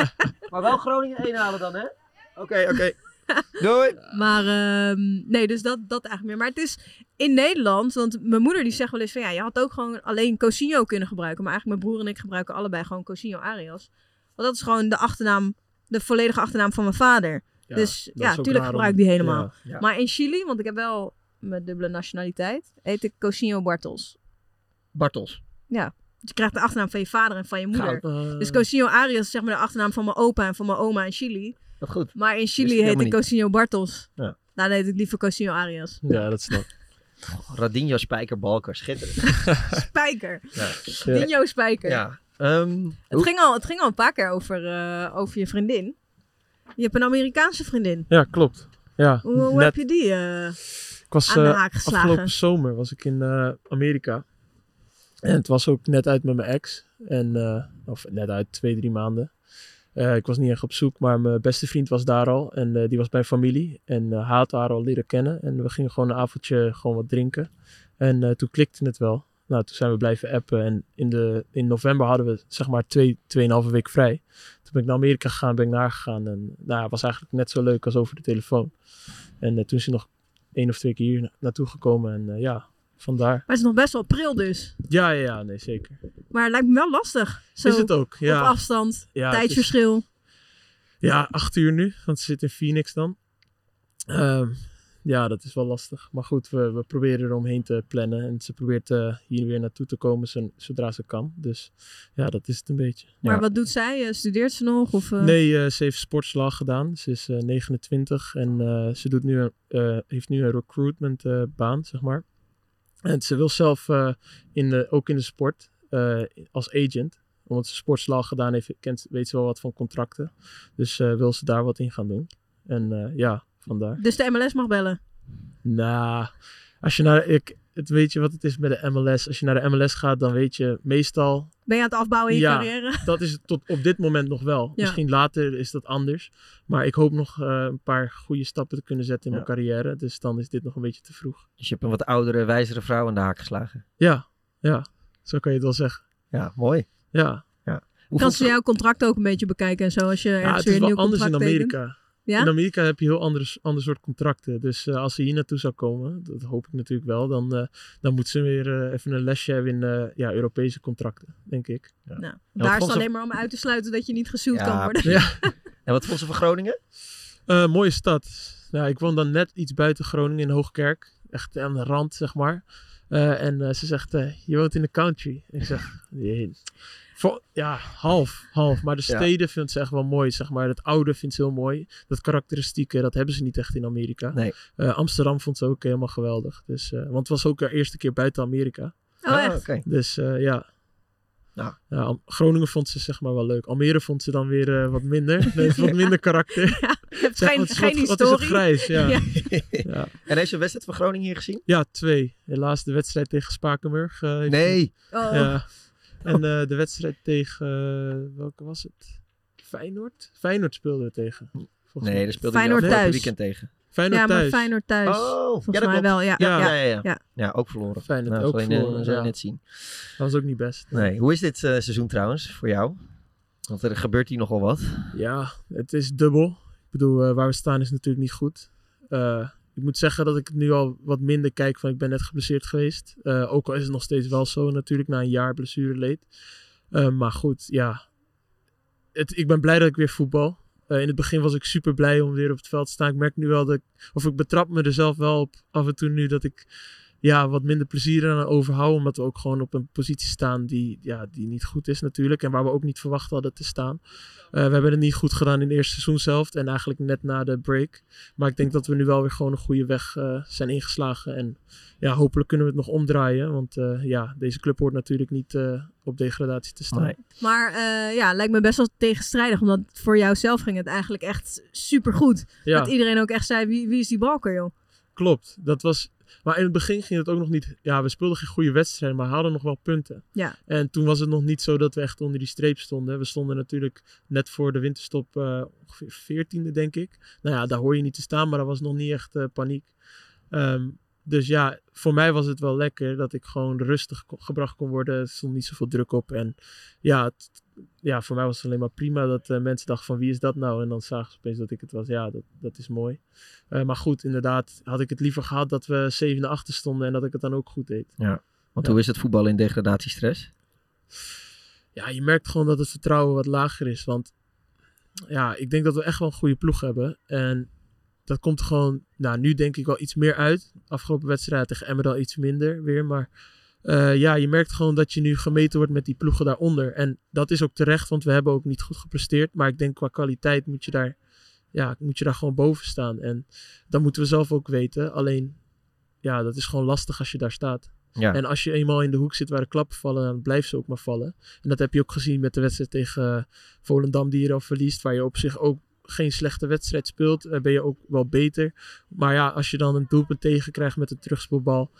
maar wel Groningen 1 halen dan, hè? Oké, oké. Doei. Maar ehm, nee, dus dat, dat eigenlijk meer. Maar het is in Nederland, want mijn moeder die zegt wel eens van ja, je had ook gewoon alleen Cousinho kunnen gebruiken. Maar eigenlijk mijn broer en ik gebruiken allebei gewoon Cousinho Arias. Want dat is gewoon de achternaam, de volledige achternaam van mijn vader. Ja, dus dat ja, is ook tuurlijk raar om- gebruik ik die helemaal. Ja. Ja. Maar in Chili, want ik heb wel mijn dubbele nationaliteit, heet ik Cousinho Bartels. Bartels. Ja, dus je krijgt de achternaam van je vader en van je moeder. Eh, Dus Cousinho Arias is zeg maar de achternaam van mijn opa en van mijn oma in Chili. Wat goed. Maar in Chili heet ik niet. Cousinho Bartels. Ja. Nou, dan heet ik liever Cousinho Arias. ja, dat snap ik. Radinho Spijker Balker. Schitterend. Spijker. ja. Dino Spijker. ja. Ehm, Het, ging al, het ging al een paar keer over, eh, over je vriendin. Je hebt een Amerikaanse vriendin. Ja, klopt. Ja, Hoe, hoe net. heb je die? eh, Ik was aan de eh, haak geslagen? afgelopen zomer was ik in eh, Amerika. En het was ook net uit met mijn ex. En, eh, of net uit, twee, drie maanden. Ik was niet echt op zoek, maar mijn beste vriend was daar al. En die was bij familie. En hij had haar al leren kennen. En we gingen gewoon een avondje gewoon wat drinken. En toen klikte het wel. Nou, toen zijn we blijven appen. En in, de, in november hadden we zeg maar twee, tweeënhalve week vrij. Toen ben ik naar Amerika gegaan, ben ik naar gegaan. En nou, het was eigenlijk net zo leuk als over de telefoon. En toen is hij nog één of twee keer hier na- naartoe gekomen. En eh, ja, vandaar. Maar het is nog best wel pril dus. Ja, ja, ja, nee, zeker. Maar het lijkt me wel lastig. Zo Is het ook, ja. Op afstand, Ja, is- tijdsverschil. Ja, acht uur nu, want ze zit in Phoenix dan. Ehm, ja, dat is wel lastig. Maar goed, we, we proberen er omheen te plannen. En ze probeert eh, hier weer naartoe te komen zo- zodra ze kan. Dus ja, dat is het een beetje. Maar wat doet zij? Eh, Studeert ze nog? Of, eh? Nee, eh, ze heeft sportslag gedaan. Ze is eh, 29 en eh, ze doet nu, een- eh, heeft nu een recruitment eh, baan, zeg maar. En ze wil zelf eh, in de, ook in de sport eh, als agent. Omdat ze sportslag gedaan heeft, kent, weet ze wel wat van contracten. Dus eh, wil ze daar wat in gaan doen. En eh, ja, vandaar. Dus de MLS mag bellen. Nou, als je naar... Ik, het weet je wat het is met de MLS. Als je naar de MLS gaat, dan weet je meestal Ben je aan het afbouwen in je ja, carrière? dat is het tot op dit moment nog wel. Ja. Misschien later is dat anders. Maar ik hoop nog eh, een paar goede stappen te kunnen zetten in mijn carrière. Dus dan is dit nog een beetje te vroeg. Dus je hebt een wat oudere, wijzere vrouw aan de haak geslagen. Ja, ja. Zo kan je het wel zeggen. Ja, mooi. Ja. ja. Kan ze jouw contract ook een beetje bekijken en zo als je Ja, ergens het weer is een wel nieuw anders in contract? Amerika. Ja? In Amerika heb je heel ander, ander soort contracten. Dus eh, als ze hier naartoe zou komen, dat hoop ik natuurlijk wel, dan, eh, dan moet ze weer eh, even een lesje hebben in eh, ja, Europese contracten, denk ik. Nou, wat daar is het ze- alleen maar om uit te sluiten dat je niet gesuwd Ja, kan worden. Ja. En wat vond ze van Groningen? Eh, mooie stad. Ja, ik woon dan net iets buiten Groningen in Hoogkerk. Echt aan de rand, zeg maar. Eh, en ze zegt, eh, je woont in de country. Ik zeg, nee. Ja, half, half. Maar de Ja. steden vindt ze echt wel mooi, zeg maar. Het oude vindt ze heel mooi. Dat karakteristieke, dat hebben ze niet echt in Amerika. Nee. Eh, Amsterdam vond ze ook helemaal geweldig. Dus, eh, want het was ook haar eerste keer buiten Amerika. Oh, echt? oké. Dus eh, ja. Nou. Ja, Groningen vond ze zeg maar wel leuk. Almere vond ze dan weer eh, wat minder. Het wat minder karakter. Je hebt Zeg, geen, wat is- geen wat, wat is het historie. grijs, ja. Ja. ja. En heeft een wedstrijd van Groningen hier gezien? Ja, twee. Helaas de wedstrijd tegen Spakenburg. eh, Nee. Oh. En eh, de wedstrijd tegen, eh, welke was het? Feyenoord? Feyenoord speelden we tegen. Volgens Nee, mij. daar speelde je Feyenoord thuis. weekend tegen. Feyenoord ja, maar thuis. Feyenoord thuis. Oh, Volgens ja, dat mij klopt. wel, ja. Ja, ja, ja, ja. ja. Ja, ook verloren. Feyenoord Nou, ook zal je, verloren, zal je ja. net zien. Dat was ook niet best. Nee. Hoe is dit eh, seizoen trouwens voor jou? Want er gebeurt hier nogal wat. Ja, het is dubbel. Ik bedoel, eh, waar we staan is natuurlijk niet goed. Eh, ik moet zeggen dat ik nu al wat minder kijk van ik ben net geblesseerd geweest. Eh, ook al is het nog steeds wel zo natuurlijk na een jaar blessureleed. Eh, maar goed, ja. Het, ik ben blij dat ik weer voetbal. Eh, in het begin was ik super blij om weer op het veld te staan. Ik merk nu wel dat ik, of ik betrap me er zelf wel op af en toe nu dat ik ja, wat minder plezier aan overhoud. Omdat we ook gewoon op een positie staan die, ja, die niet goed is natuurlijk. En waar we ook niet verwacht hadden te staan. Eh, we hebben het niet goed gedaan in het eerste seizoen zelf. En eigenlijk net na de break. Maar ik denk dat we nu wel weer gewoon een goede weg eh, zijn ingeslagen. En ja, hopelijk kunnen we het nog omdraaien. Want eh, ja, deze club hoort natuurlijk niet op degradatie te staan. Nee. Maar ja, lijkt me best wel tegenstrijdig. Omdat voor jou zelf ging het eigenlijk echt supergoed. Ja. Dat iedereen ook echt zei, wie, wie is die balker joh? Klopt, dat was. Maar in het begin ging het ook nog niet. Ja, we speelden geen goede wedstrijden, maar hadden nog wel punten. Ja. En toen was het nog niet zo dat we echt onder die streep stonden. We stonden natuurlijk net voor de winterstop eh, ongeveer veertiende, denk ik. Nou ja, daar hoor je niet te staan, maar dat was nog niet echt eh, paniek. Ehm, dus ja, voor mij was het wel lekker dat ik gewoon rustig gebracht kon worden. Er stond niet zoveel druk op. En ja, het- ja voor mij was het alleen maar prima dat eh, mensen dachten van wie is dat nou? En dan zagen ze opeens dat ik het was. Ja, dat, dat is mooi. Eh, maar goed, inderdaad had ik het liever gehad dat we zevende achter stonden en dat ik het dan ook goed deed. Ja. Want Ja. hoe is het voetbal in degradatiestress? ja, je merkt gewoon dat het vertrouwen wat lager is. Want ja, ik denk dat we echt wel een goede ploeg hebben. En dat komt gewoon, nou, nu denk ik wel iets meer uit. Afgelopen wedstrijd tegen Emmerda iets minder weer. Maar eh, ja, je merkt gewoon dat je nu gemeten wordt met die ploegen daaronder. En dat is ook terecht, want we hebben ook niet goed gepresteerd. Maar ik denk qua kwaliteit moet je daar, ja, moet je daar gewoon boven staan. En dat moeten we zelf ook weten. Alleen, ja, dat is gewoon lastig als je daar staat. Ja. En als je eenmaal in de hoek zit waar de klappen vallen, dan blijft ze ook maar vallen. En dat heb je ook gezien met de wedstrijd tegen eh, Volendam die je al verliest. Waar je op zich ook geen slechte wedstrijd speelt, eh, ben je ook wel beter. Maar ja, als je dan een doelpunt tegenkrijgt met een terugspeelbal.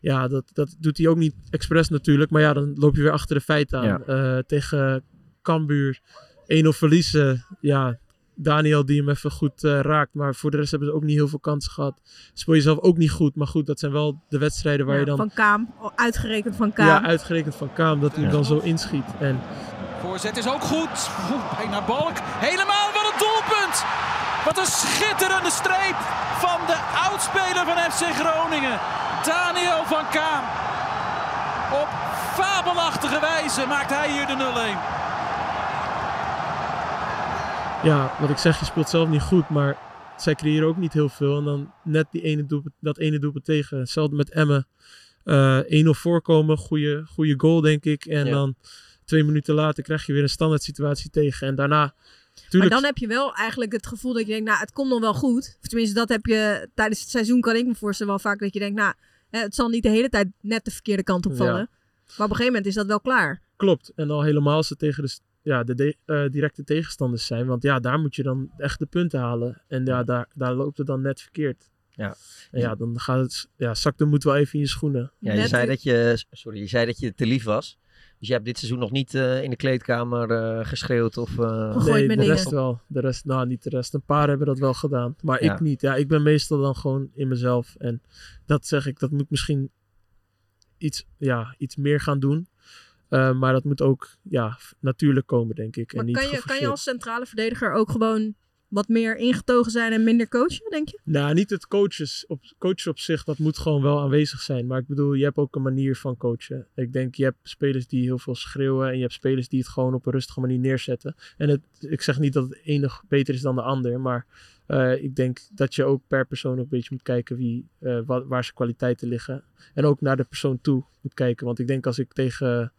Ja, dat, dat doet hij ook niet expres natuurlijk. Maar ja, dan loop je weer achter de feiten aan. Ja. Eh, tegen Cambuur 1-0 verliezen. Ja, Daniel die hem even goed eh, raakt. Maar voor de rest hebben ze ook niet heel veel kansen gehad. Speel je zelf ook niet goed. Maar goed, dat zijn wel de wedstrijden waar Ja, je dan... Van Kaam, oh, uitgerekend van Kaam. Ja, uitgerekend van Kaam. Dat hij Ja. dan zo inschiet. En Voorzet is ook goed. Oeh, bijna balk. Helemaal. Wat een schitterende streep van de oudspeler van FC Groningen. Daniel van Kaam. Op fabelachtige wijze maakt hij hier de 0-1. ja, wat ik zeg, je speelt zelf niet goed. Maar zij creëren ook niet heel veel. En dan net die ene doelpunt, dat ene doelpunt tegen. Hetzelfde met Emmen. Eh 1-0 voorkomen. Goede, goede goal, denk ik. En Ja. dan twee minuten later krijg je weer een standaard situatie tegen. En daarna... Maar dan heb je wel eigenlijk het gevoel dat je denkt, nou, het komt nog wel goed. Of tenminste, dat heb je tijdens het seizoen, kan ik me voorstellen, wel vaak dat je denkt, nou, hè, het zal niet de hele tijd net de verkeerde kant op vallen. Ja. Maar op een gegeven moment is dat wel klaar. Klopt. En al helemaal als ze tegen de, ja, de, de- eh, directe tegenstanders zijn. Want ja, daar moet je dan echt de punten halen. En ja, daar, daar loopt het dan net verkeerd. Ja. En ja, dan gaat het... Ja, zakt de moed wel even in je schoenen. Ja, je Net- zei dat je, sorry, je zei dat je te lief was. Dus je hebt dit seizoen nog niet eh, in de kleedkamer eh, geschreeuwd of... eh, Gegooid nee, de dingen. rest wel. De rest, nou, niet de rest. Een paar hebben dat wel gedaan. Maar Ja. ik niet. Ja, ik ben meestal dan gewoon in mezelf. En dat zeg ik, dat moet misschien iets, ja, iets meer gaan doen. Eh, maar dat moet ook ja, natuurlijk komen, denk ik. Maar en niet kan je, kan je als centrale verdediger ook gewoon wat meer ingetogen zijn en minder coachen, denk je? Nou, niet het coaches op, coachen op zich, dat moet gewoon wel aanwezig zijn. Maar ik bedoel, je hebt ook een manier van coachen. Ik denk, je hebt spelers die heel veel schreeuwen en je hebt spelers die het gewoon op een rustige manier neerzetten. En het, ik zeg niet dat het enig beter is dan de ander, maar eh, ik denk dat je ook per persoon een beetje moet kijken wie, eh, wa- waar zijn kwaliteiten liggen. En ook naar de persoon toe moet kijken. Want ik denk als ik tegen...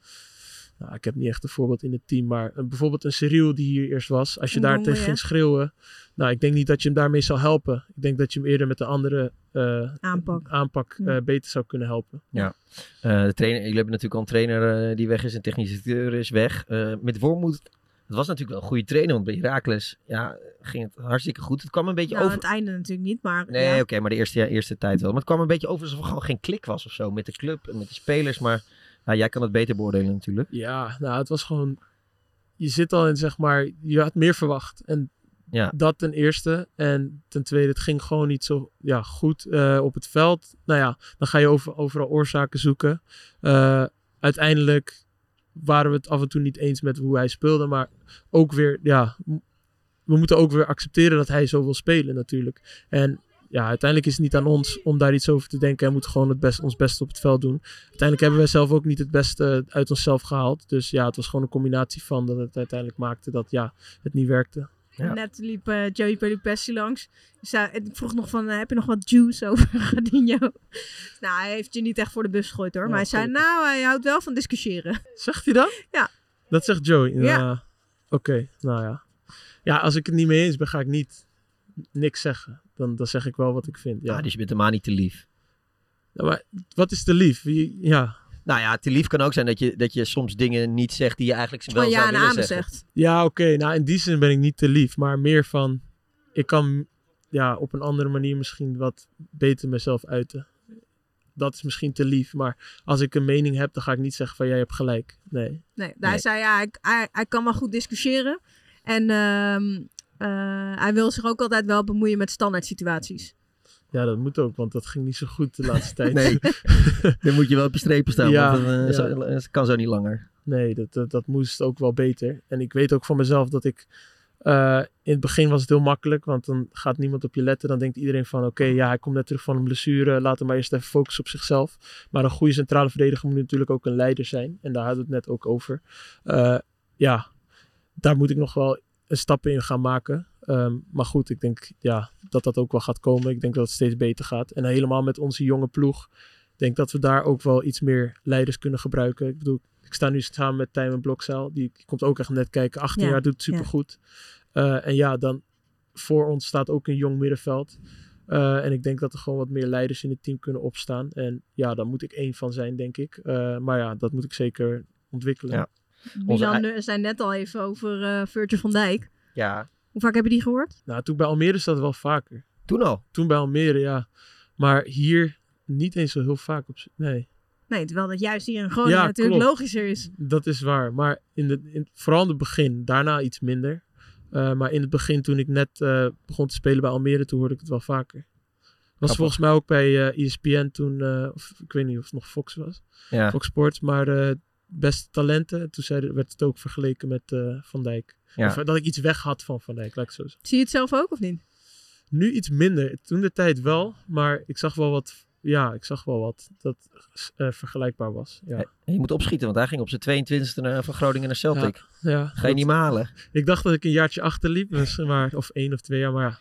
Nou, ik heb niet echt een voorbeeld in het team, maar een, bijvoorbeeld een Cyril die hier eerst was. Als je daar tegen ging schreeuwen, nou, ik denk niet dat je hem daarmee zal helpen. Ik denk dat je hem eerder met een andere eh, Aanpak. aanpak Ja. eh, beter zou kunnen helpen. Ja. Eh, de trainer, jullie hebben natuurlijk al een trainer eh, die weg is. Een technische directeur is weg. Eh, met Wormoed, het was natuurlijk wel een goede trainer. Want bij Heracles ja, ging het hartstikke goed. Het kwam een beetje Nou, aan over... het einde natuurlijk niet, maar Nee, ja. oké, maar de eerste, ja, eerste tijd wel. Maar het kwam een beetje over alsof er gewoon geen klik was of zo. Met de club en met de spelers. Maar ja, jij kan het beter beoordelen natuurlijk. Ja, nou, het was gewoon... Je zit al in, zeg maar, je had meer verwacht. En Ja. dat ten eerste. En ten tweede, het ging gewoon niet zo ja, goed eh, op het veld. Nou ja, dan ga je over, overal oorzaken zoeken. Eh, uiteindelijk waren we het af en toe niet eens met hoe hij speelde. Maar ook weer, ja, we moeten ook weer accepteren dat hij zo wil spelen natuurlijk. En ja, uiteindelijk is het niet aan ons om daar iets over te denken. We moeten gewoon het best, ons best op het veld doen. Uiteindelijk hebben wij zelf ook niet het beste uit onszelf gehaald. Dus ja, het was gewoon een combinatie van dat het uiteindelijk maakte dat ja, het niet werkte. Ja. Net liep eh Joey Pelupessi langs. Ik vroeg nog van, eh, heb je nog wat juice over Gadinho? nou, hij heeft je niet echt voor de bus gegooid hoor. Ja, maar hij zei, nou, hij houdt wel van discussiëren. Zegt hij dat? Ja. Dat zegt Joey. Ja. Nou, Oké, nou ja. Ja, als ik het niet mee eens ben, ga ik niet niks zeggen. Dan, dan zeg ik wel wat ik vind. Ja. Ja. dus je bent helemaal niet te lief. Ja, maar wat is te lief? Wie- Ja, Nou ja, te lief kan ook zijn dat je, dat je soms dingen niet zegt die je eigenlijk wel ja zou en willen zeggen. zegt. ja oké. Nou, in die zin ben ik niet te lief. Maar meer van, ik kan ja, op een andere manier misschien wat beter mezelf uiten. Dat is misschien te lief. Maar als ik een mening heb, dan ga ik niet zeggen van jij hebt gelijk. Nee. Nee, hij zei, ja, hij, hij, hij kan wel goed discussiëren. En ehm, eh, hij wil zich ook altijd wel bemoeien met standaard situaties. Ja, dat moet ook, want dat ging niet zo goed de laatste tijd. Nee, dan moet je wel op je strepen staan, Ja, want ja. zo, het kan zo niet langer. Nee, dat, dat, dat moest ook wel beter. En ik weet ook van mezelf dat ik... eh, in het begin was het heel makkelijk, want dan gaat niemand op je letten. Dan denkt iedereen van, oké, ja, hij komt net terug van een blessure. Laat hem maar eerst even focussen op zichzelf. Maar een goede centrale verdediger moet natuurlijk ook een leider zijn. En daar hadden we het net ook over. Eh, ja, daar moet ik nog wel een stap in gaan maken. Ehm, maar goed, ik denk ja, dat dat ook wel gaat komen. Ik denk dat het steeds beter gaat. En helemaal met onze jonge ploeg. Ik denk dat we daar ook wel iets meer leiders kunnen gebruiken. Ik bedoel, ik sta nu samen met Tijmen Blokzaal. Die komt ook echt net kijken. 18 Ja, jaar doet het ja. supergoed. Eh, en ja, dan voor ons staat ook een jong middenveld. Eh, en ik denk dat er gewoon wat meer leiders in het team kunnen opstaan. En ja, daar moet ik één van zijn, denk ik. Eh, maar ja, dat moet ik zeker ontwikkelen. Ja. Milan eh, zei net al even over eh Virgil van Dijk. Ja, Hoe vaak heb je die gehoord? Nou, toen bij Almere zat het wel vaker. Toen al? Toen bij Almere, ja. Maar hier niet eens zo heel vaak op... Nee. Nee, terwijl dat juist hier in Groningen Ja, natuurlijk klopt. logischer is. Dat is waar. Maar in de, in, vooral in het begin. Daarna iets minder. Uh, maar in het begin, toen ik net uh, begon te spelen bij Almere, toen hoorde ik het wel vaker. Was volgens mij ook bij uh, ESPN toen, of ik weet niet of het nog Fox was. Ja. Fox Sports, maar beste talenten. Toen zei, werd het ook vergeleken met Van Dijk. Ja. Of dat ik iets weg had van Van Dijk, laat ik zo zeggen. Zie je het zelf ook of niet? Nu iets minder. Toen de tijd wel, maar ik zag wel wat, ja, ik zag wel wat dat vergelijkbaar was. Ja. Je moet opschieten, want hij ging op zijn 22e naar, van Groningen naar Celtic. Ja, ja, Ga je niet malen. Ik dacht dat ik een jaartje achterliep, dus, maar, of één of twee jaar, maar ja.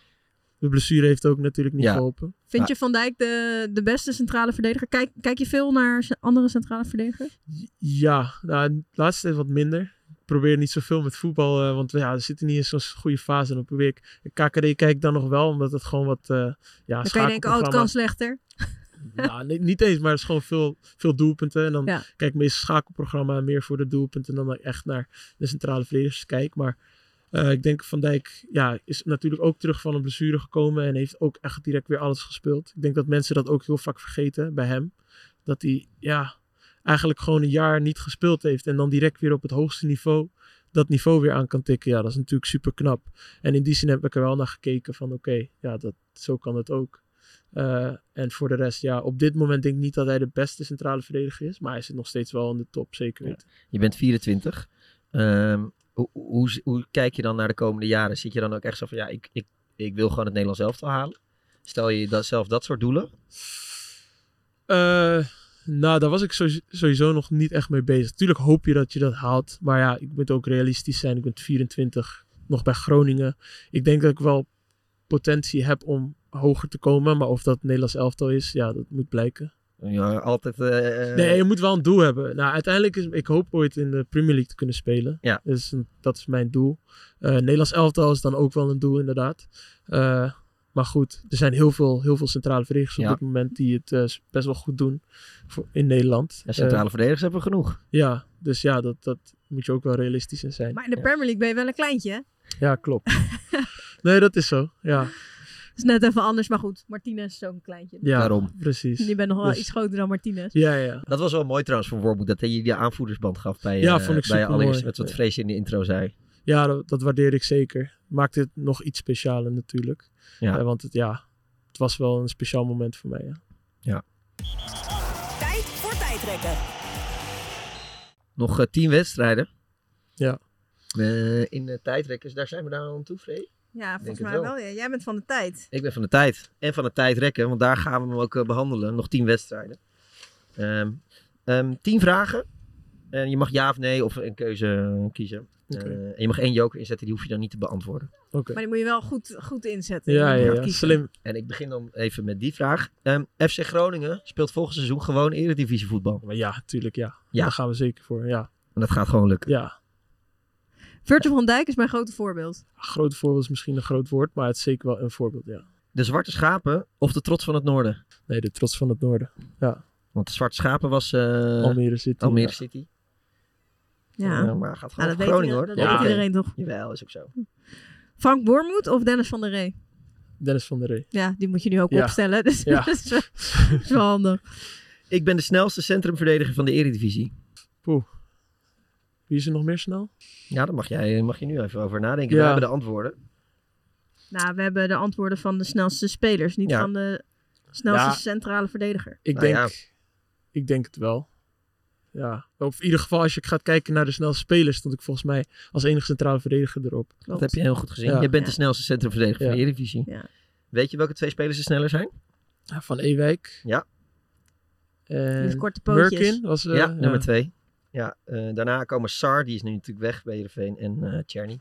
De blessure heeft ook natuurlijk niet Ja. geholpen. Vind je Van Dijk de, de beste centrale verdediger? Kijk, kijk je veel naar andere centrale verdedigers? Ja, nou, de laatste tijd wat minder. Ik probeer niet zoveel met voetbal, eh, want ja, we zitten niet in zo'n goede fase. En dan probeer ik, KKD kijk ik dan nog wel, omdat het gewoon wat, eh ja, Dan kan je denken, oh, het kan slechter. Nou, nee, niet eens, maar het is gewoon veel, veel doelpunten. En dan Ja. kijk ik meestal schakelprogramma meer voor de doelpunten dan dat ik echt naar de centrale verdedigers kijk. Maar eh, ik denk Van Dijk ja, is natuurlijk ook terug van een blessure gekomen en heeft ook echt direct weer alles gespeeld. Ik denk dat mensen dat ook heel vaak vergeten bij hem. Dat hij ja, eigenlijk gewoon een jaar niet gespeeld heeft en dan direct weer op het hoogste niveau dat niveau weer aan kan tikken. Ja, dat is natuurlijk super knap. En in die zin heb ik er wel naar gekeken van oké, ja, dat, zo kan het ook. Uh, en voor de rest, ja, op dit moment denk ik niet dat hij de beste centrale verdediger is. Maar hij zit nog steeds wel in de top, zeker weten. Je bent 24. Um, hoe, kijk je dan naar de komende jaren? Zit je dan ook echt zo van, ja, ik, ik, ik wil gewoon het Nederlands elftal halen? Stel je dat, zelf dat soort doelen? Uh, nou, daar was ik sowieso, nog niet echt mee bezig. Tuurlijk hoop je dat je dat haalt. Maar ja, ik moet ook realistisch zijn. Ik ben 24, nog bij Groningen. Ik denk dat ik wel potentie heb om hoger te komen. Maar of dat Nederlands elftal is, ja, dat moet blijken. Ja, altijd. Uh, nee, je moet wel een doel hebben. Nou, uiteindelijk is ik hoop ooit in de Premier League te kunnen spelen. Ja. Dus dat is mijn doel. Uh, Nederlands elftal is dan ook wel een doel, inderdaad. Uh, maar goed, er zijn heel veel, heel veel centrale verdedigers Ja. op dit moment die het uh, best wel goed doen voor, in Nederland. En centrale verdedigers hebben we genoeg. Ja, dus ja, dat, dat moet je ook wel realistisch in zijn. Maar in de Premier League ben je wel een kleintje, hè? Ja, klopt. nee, dat is zo. Ja, is net even anders, maar goed. Martinez is een kleintje. ja Daarom. precies. Je bent nog wel Dus- iets groter dan Martinez. Ja, ja. Dat was wel mooi trouwens van Wormoed, dat hij je die aanvoerdersband gaf bij, Ja, eh, vond ik bij je supermooi. allereerst, met wat Vrees in de intro zei. Ja, dat, dat waardeer ik zeker. Maakt het nog iets specialer natuurlijk. Ja. Eh, want het, ja, het was wel een speciaal moment voor mij. Ja. Ja. Tijd voor tijdrekken. Nog eh, tien wedstrijden. Ja. Eh, in de tijdrekkers, daar zijn we daar al aan toe, Vree? Ja, volgens mij wel. wel. ja. Jij bent van de tijd. Ik ben van de tijd. En van de tijdrekken, want daar gaan we hem ook eh, behandelen. Nog tien wedstrijden. Ehm, ehm, tien vragen. En je mag ja of nee of een keuze eh, kiezen. Eh, en je mag één joker inzetten, die hoef je dan niet te beantwoorden. Oké. Maar die moet je wel goed, goed inzetten. Ja, ja, ja. Slim. En ik begin dan even met die vraag. Ehm, FC Groningen speelt volgend seizoen gewoon eredivisie voetbal. Maar ja, tuurlijk ja. Ja. Daar gaan we zeker voor. Ja. En dat gaat gewoon lukken. ja. Virgil van Dijk is mijn grote voorbeeld. Groot voorbeeld is misschien een groot woord, maar het is zeker wel een voorbeeld, ja. De Zwarte Schapen of de Trots van het Noorden? Nee, de trots van het noorden. Ja. Want de Zwarte Schapen was eh, Almere City. Almere ja. City. Ja. Maar gaat Nou, gewoon dat voor weet, Groningen hoor. dat Ja. weet iedereen toch? Jawel, is ook zo. Frank Boormoed of Dennis van der Ree? Dennis van der Ree. Ja, die moet je nu ook Ja. opstellen. Dus Ja. dat is wel, dat is wel handig. Ik ben de snelste centrumverdediger van de Eredivisie. Poeh. Wie is er nog meer snel? Ja, daar mag, jij, mag je nu even over nadenken. Ja. We hebben de antwoorden. Nou, we hebben de antwoorden van de snelste spelers, niet Ja. van de snelste Ja. centrale verdediger. Ik Nou denk, ja. ik denk het wel. Ja. Of in ieder geval, als je gaat kijken naar de snelste spelers, stond ik volgens mij als enige centrale verdediger erop. Dat heb je heel goed gezien. Ja. Je bent de snelste centrumverdediger van de. Eredivisie. Ja. Weet je welke twee spelers er sneller zijn? Ja, Van Ewijk. Ja. En korte pootjes. Merkin was... eh, ja, nummer twee. Ja, eh, daarna komen Sar, die is nu natuurlijk weg bij Heerenveen, en eh Czerny.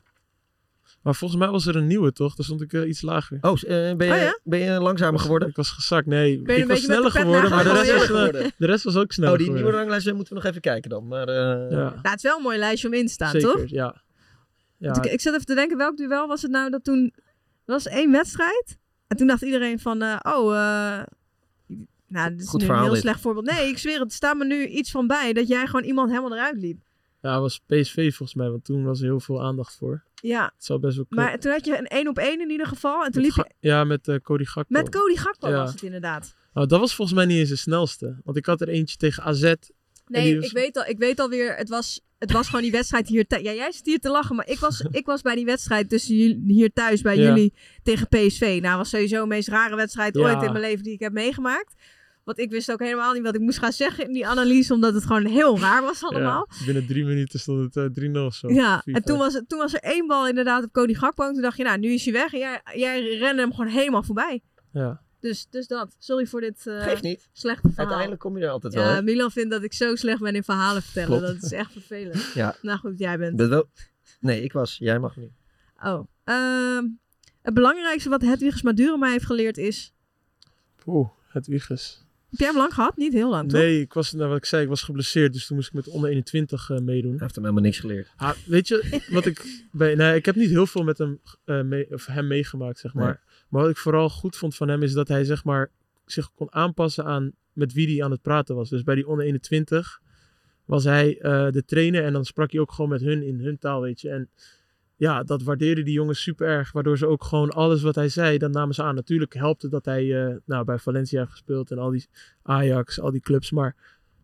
Maar volgens mij was er een nieuwe, toch? Daar stond ik eh, iets lager. Oh, eh, ben, je, Oh ja? ben je langzamer geworden? Ik was gezakt. Nee, Ben je ik was sneller geworden, maar de rest, was, de rest was ook sneller Oh, die nieuwe ranglijst moeten we nog even kijken dan. Maar eh, Ja, Nou, het is wel een mooi lijstje om in te staan, zeker. toch? Ja. ja. Ik, ik zat even te denken, welk duel was het nou dat toen... Er was één wedstrijd. En toen dacht iedereen van, eh, oh, eh, nou, dit is Goed nu een heel dit. slecht voorbeeld. Nee, ik zweer het, er staat me nu iets van bij dat jij gewoon iemand helemaal eruit liep. Ja, was PSV volgens mij, want toen was er heel veel aandacht voor. Ja. Het zal best wel. Maar toen had je een één op één in ieder geval. En toen liep je... Ja, met eh, Cody Gakpo. Met Cody Gakpo Ja. was het inderdaad. Nou, dat was volgens mij niet eens de snelste. Want ik had er eentje tegen AZ. Nee, was- ik, weet al, ik weet alweer, het was, het was gewoon die wedstrijd hier thuis. Ja, jij zit hier te lachen, maar ik was, ik was bij die wedstrijd tussen jullie, hier thuis bij Ja. jullie tegen PSV. Nou, was sowieso de meest rare wedstrijd Ja. ooit in mijn leven die ik heb meegemaakt. Want ik wist ook helemaal niet wat ik moest gaan zeggen in die analyse, omdat het gewoon heel raar was allemaal. Ja, binnen drie minuten stond het eh, 3-0 of zo. Ja, 4-5. en toen was, het, toen was er één bal inderdaad op Cody Gakpo. En toen dacht je, nou, nu is hij weg. En jij, jij rende hem gewoon helemaal voorbij. Ja. Dus, dus dat. Sorry voor dit eh, Geeft niet. slechte verhaal. Uiteindelijk kom je er altijd wel. Ja? Milan vindt dat ik zo slecht ben in verhalen vertellen. Klopt. Dat is echt vervelend. Ja. Nou goed, jij bent. Dat wel... Nee, ik was. Jij mag niet. Oh. ehm, het belangrijkste wat Hedwiges Maduro mij heeft geleerd is... Oeh, het Wiegers. Heb jij hem lang gehad? Niet heel lang, toch? Nee, ik was, nou, wat ik zei, ik was geblesseerd. Dus toen moest ik met onder 21 eh, meedoen. Hij heeft hem helemaal niks geleerd. Ah, weet je, wat ik... Bij, nee, ik heb niet heel veel met hem, eh, mee, of hem meegemaakt, zeg maar. Nee. Maar wat ik vooral goed vond van hem is dat hij, zeg maar, zich kon aanpassen aan met wie hij aan het praten was. Dus bij die onder 21 was hij eh, de trainer en dan sprak hij ook gewoon met hun in hun taal, weet je. En ja, dat waardeerden die jongens super erg. Waardoor ze ook gewoon alles wat hij zei, dan namen ze aan. Natuurlijk helpt het dat hij eh, nou, bij Valencia heeft gespeeld en al die Ajax, al die clubs. Maar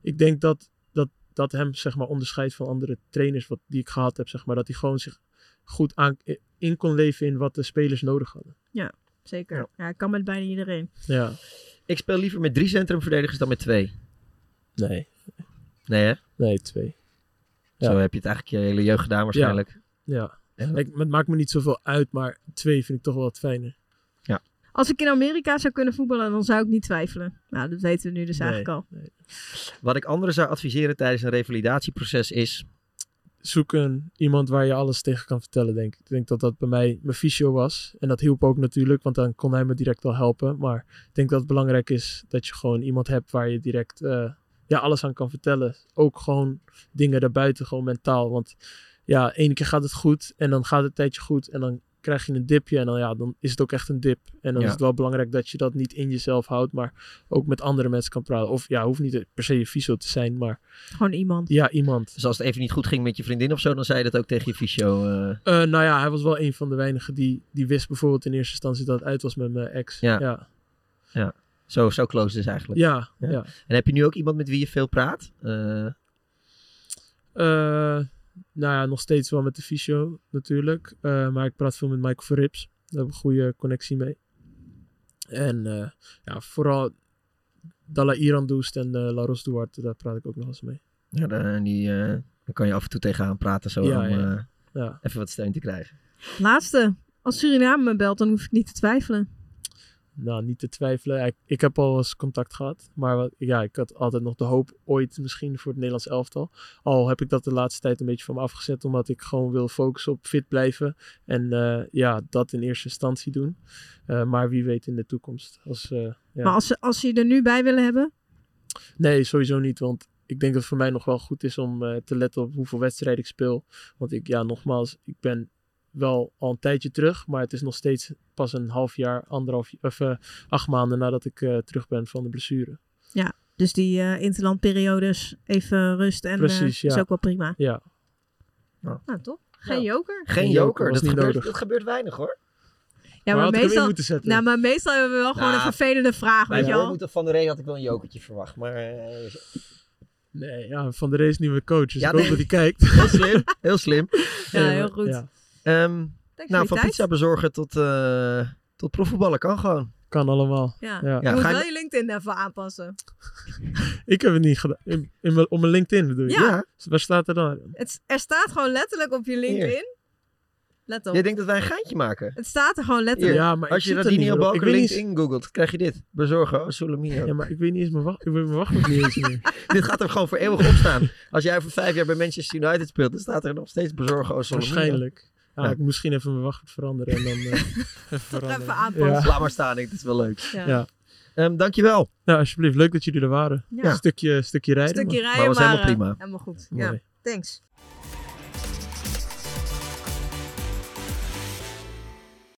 ik denk dat dat, dat hem zeg maar, onderscheidt van andere trainers wat, die ik gehad heb. Zeg maar, dat hij gewoon zich goed aan, in kon leven in wat de spelers nodig hadden. Ja, zeker. Ja, ik kan met bijna iedereen. Ja. Ik speel liever met drie centrumverdedigers dan met twee. Nee. Nee, hè? Nee, twee. Zo Ja. heb je het eigenlijk je hele jeugd gedaan waarschijnlijk. Ja. En- Het maakt me niet zoveel uit, maar twee vind ik toch wel wat fijner. Ja. Als ik in Amerika zou kunnen voetballen, dan zou ik niet twijfelen. Nou, dat weten we nu dus Nee, eigenlijk al. Wat ik anderen zou adviseren tijdens een revalidatieproces is... Zoek een, iemand waar je alles tegen kan vertellen, denk ik. Ik denk dat dat bij mij mijn fysio was. En dat hielp ook natuurlijk, want dan kon hij me direct wel helpen. Maar ik denk dat het belangrijk is dat je gewoon iemand hebt waar je direct eh, ja, alles aan kan vertellen. Ook gewoon dingen daarbuiten, gewoon mentaal. Want ja, ene keer gaat het goed en dan gaat het een tijdje goed. En dan krijg je een dipje en dan, ja, dan is het ook echt een dip. En dan Ja. is het wel belangrijk dat je dat niet in jezelf houdt, maar ook met andere mensen kan praten. Of ja, hoeft niet per se je fysio te zijn, maar Gewoon iemand. ja, iemand. Dus als het even niet goed ging met je vriendin of zo, dan zei je dat ook tegen je fysio. eh. Eh, nou ja, hij was wel een van de weinigen die, die wist bijvoorbeeld in eerste instantie dat het uit was met mijn ex. Ja. ja. Ja. Zo, zo close dus eigenlijk. Ja, ja. En heb je nu ook iemand met wie je veel praat? Eh, Eh, nou ja, nog steeds wel met de fysio natuurlijk. Eh, maar ik praat veel met Michael Verrips. Daar heb ik een goede connectie mee. En eh, ja, vooral Dalla Irandoest en eh Laros Duarte, daar praat ik ook nog eens mee. ja, dan, die, eh, dan kan je af en toe tegenaan praten zo Ja, om ja. eh, Ja. even wat steun te krijgen. Laatste. Als Suriname me belt, dan hoef ik niet te twijfelen. Nou, niet te twijfelen. Ik, ik heb al eens contact gehad. Maar wat, ja, ik had altijd nog de hoop ooit misschien voor het Nederlands elftal. Al heb ik dat de laatste tijd een beetje van me afgezet. Omdat ik gewoon wil focussen op fit blijven. En eh, ja, dat in eerste instantie doen. Eh, maar wie weet in de toekomst. Als, eh, ja. Maar als ze, als ze je er nu bij willen hebben, Nee, sowieso niet. Want ik denk dat het voor mij nog wel goed is om te letten op hoeveel wedstrijden ik speel. Want ik, ja, nogmaals, ik ben wel al een tijdje terug. Maar het is nog steeds pas een half jaar, anderhalf, of eh, acht maanden nadat ik eh, terug ben van de blessure. ja. Dus die eh interlandperiodes, even rust en Precies, ja. is ook wel prima. Ja. Nou, toch? Geen joker? Geen joker, dat niet gebeurt, nodig. dat gebeurt weinig hoor. Ja, Maar meestal, moeten zetten? nou, maar meestal hebben we wel gewoon Nou, een vervelende vraag, weet je wel. Van de Ree had ik wel een jokertje verwacht. Maar eh, Nee, ja, Van de Race nieuwe coach. Dus Ja, ik hoop nee. dat hij kijkt. heel slim, heel slim. Ja, heel goed. ja, Ehm, nou, van tijd. pizza bezorgen tot, eh tot profvoetballen kan gewoon. kan allemaal. Ja. Ja. Je moet ga je- wel je LinkedIn even aanpassen. Ik heb het niet gedaan. In, in mijn, op mijn LinkedIn bedoel je? Ja. Waar staat er dan? Het, er staat gewoon letterlijk op je LinkedIn. Let op. Jij denkt dat wij een geintje maken? Het staat er gewoon letterlijk. Ja, maar Als je Radinho niet meer op. Niet LinkedIn googelt, krijg je dit. Bezorgen, oh. Ja, maar ik weet niet eens mijn wacht. Ik weet mijn wachtwoord niet eens meer. dit gaat er gewoon voor eeuwig op staan. Als jij voor vijf jaar bij Manchester United speelt, dan staat er nog steeds bezorgen, oh. Waarschijnlijk. Ja, Ja. ik moet misschien even mijn wachtwoord veranderen en dan eh, even veranderen. even aanpassen. Ja. Laat maar staan, ik, het is wel leuk. Ja. Ja. Ehm, dankjewel. Nou, alsjeblieft. Leuk dat jullie er waren. Stukje, stukje rijden. Stukje maar- rijden, was maar, helemaal eh, prima. helemaal goed. Mooi. Ja, thanks.